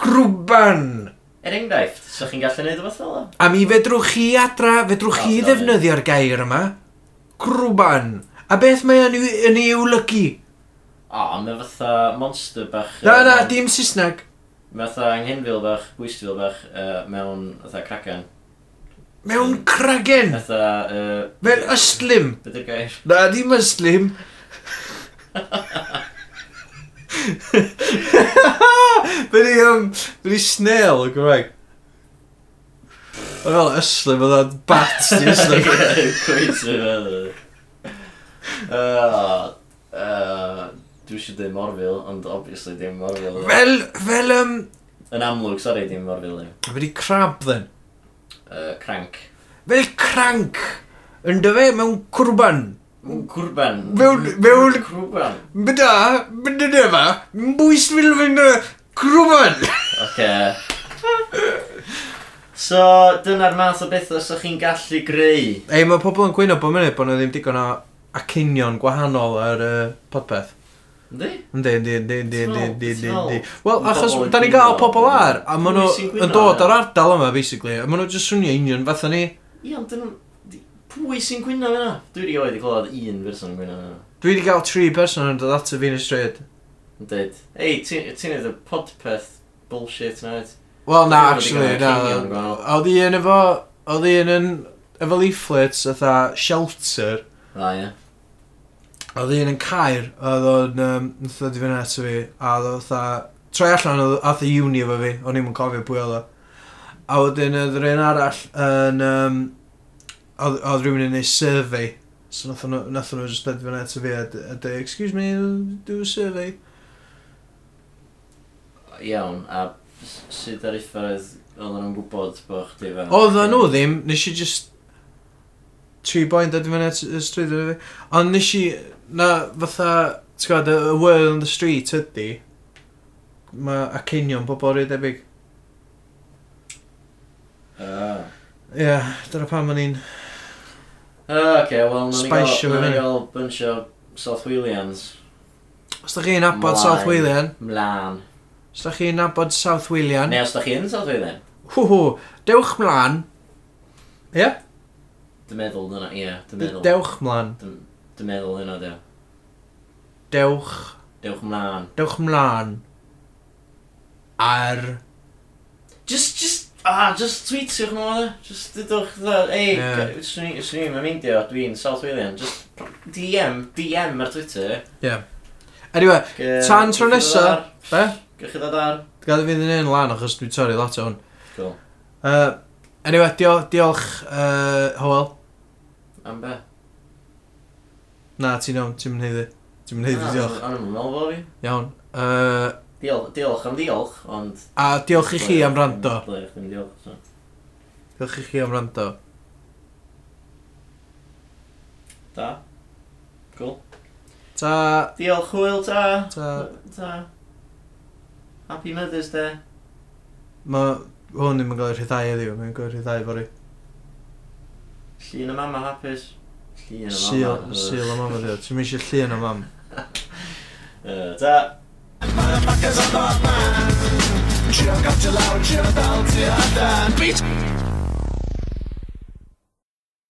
grwban. Er enghraifft, so chi'n gallu neud o beth fel o? A mi fedrwch chi adra, fedrwch chi no, ddefnyddio'r gair yma. Grwban. A beth mae yn, yn ei olygu? O, oh, mae fatha monster bach... Na, na, mewn... dim Saesneg. Mae fatha anghenfil bach, gwystfil bach, uh, mewn fatha cracan. Mewn cragen? Fatha... Uh, mewn yslim. Bydde'r gair? Na, dim yslim. Fe ni, um, fe ni snail o Gymraeg. O'n fel yslu, mae dda'n bat di yslu. Crazy feddwl. Dwi eisiau dweud Morfil, ond obviously dim Morfil. Fel, fel, um... Yn amlwg, sori, dim Morfil. Fe di crab, then. Uh, crank. Fel crank! Yn dy fe mewn cwrban. Cwrban. Mewn, mewn... Cwrban. Byda, byda dy dyma, bwys fil fynd y kurban. Oce. So, dyna'r math o bethau sy'ch chi'n gallu greu. Ei, mae pobl yn gwyno bod mynd bod nhw ddim digon o acinion gwahanol ar y uh, podpeth. Yndi? Yndi, yndi, yndi, yndi, ynddi, yndi, ynddi. Wel, achos da ni'n gael pobl ar, a maen nhw yn dod o'r ardal yma, basically, a maen nhw jyst swnio union fatha ni. Ie, ond dyn nhw... Pwy sy'n gwyno fyna? Dwi wedi oed i glod un person yn gwyno fyna. Dwi wedi cael tri person yn dod ato fi'n y stryd. Yn dweud, ei, ti'n neud y podpeth bullshit na oed? Wel na, actually, na. Oedd un efo, oedd un yn, efo leaflets, fatha shelter. A, ie. Oedd un yn cair, oedd o'n, um, nath oedd i fyna ato fi, a oedd o fatha, troi allan, oedd ath y uni efo fi, o'n i'n cofio pwy oedd o. A wedyn oedd yr un arall yn, um, oedd oedd rhywun yn neud survey. So nath nhw, nath nhw just dod fyna eto fi a, a dweud, excuse me, do a survey. Iawn, a sut ar effaith oedden nhw'n gwybod bod chdi fan? Oedd nhw ddim, nes i just tri boi'n dod fyna y stryd o'n fi. Ond nes i, na fatha, ti'n gwybod, y word on the street ydy, mae acenion bobl rhaid debyg. Ah. Uh. Ie, yeah, dyna pam o'n i'n Uh, okay, wel, na'n Spice i gael bunch o South Walians. Os da chi'n nabod South Walian, Mlaen. os da chi'n nabod South Walian, Neu os da chi yn South Hw hw, dewch mlaen. Ie? Yeah? Dy meddwl dyna, ie, dy meddwl. Dewch mlaen. Dy- Dy meddwl hynna, dy. Dewch, Dewch mlaen. dewch mlaen. Ar... Just, just Ah, just tweetiwch nhw oedd e. Just dydwch, ei, swn i'n meindio, dwi'n South Walian. Just DM, DM ar Twitter. Ie. Anyway, tan tro nesa, be? Gwych chi ddod ar? Gada fi ddyn nhw'n lan achos dwi'n torri lot o hwn. Cool. Uh, anyway, diolch, diolch uh, Howell. Am be? Na, ti'n iawn, ti'n mynd heiddi. Ti'n mynd heiddi, diolch. Ano'n mynd fel fi. Iawn. Uh, Diolch, diolch am diolch, ond... A diolch i chi am rando. Diolch i chi am rando. Da. Cool. Ta. Diolch hwyl, ta. Ta. Ta. Happy Mother's Day. Mae hwn ddim yn gael ei rhyddau heddiw, mae'n gael ei rhyddau fori. Llun y mama hapus. Llun y mama. Sil, sil y mama ddiw. Ti'n eisiau llun y mama. Ta. Motherfuckers on my mind. Jerk up till I jerk out till I done. Beat.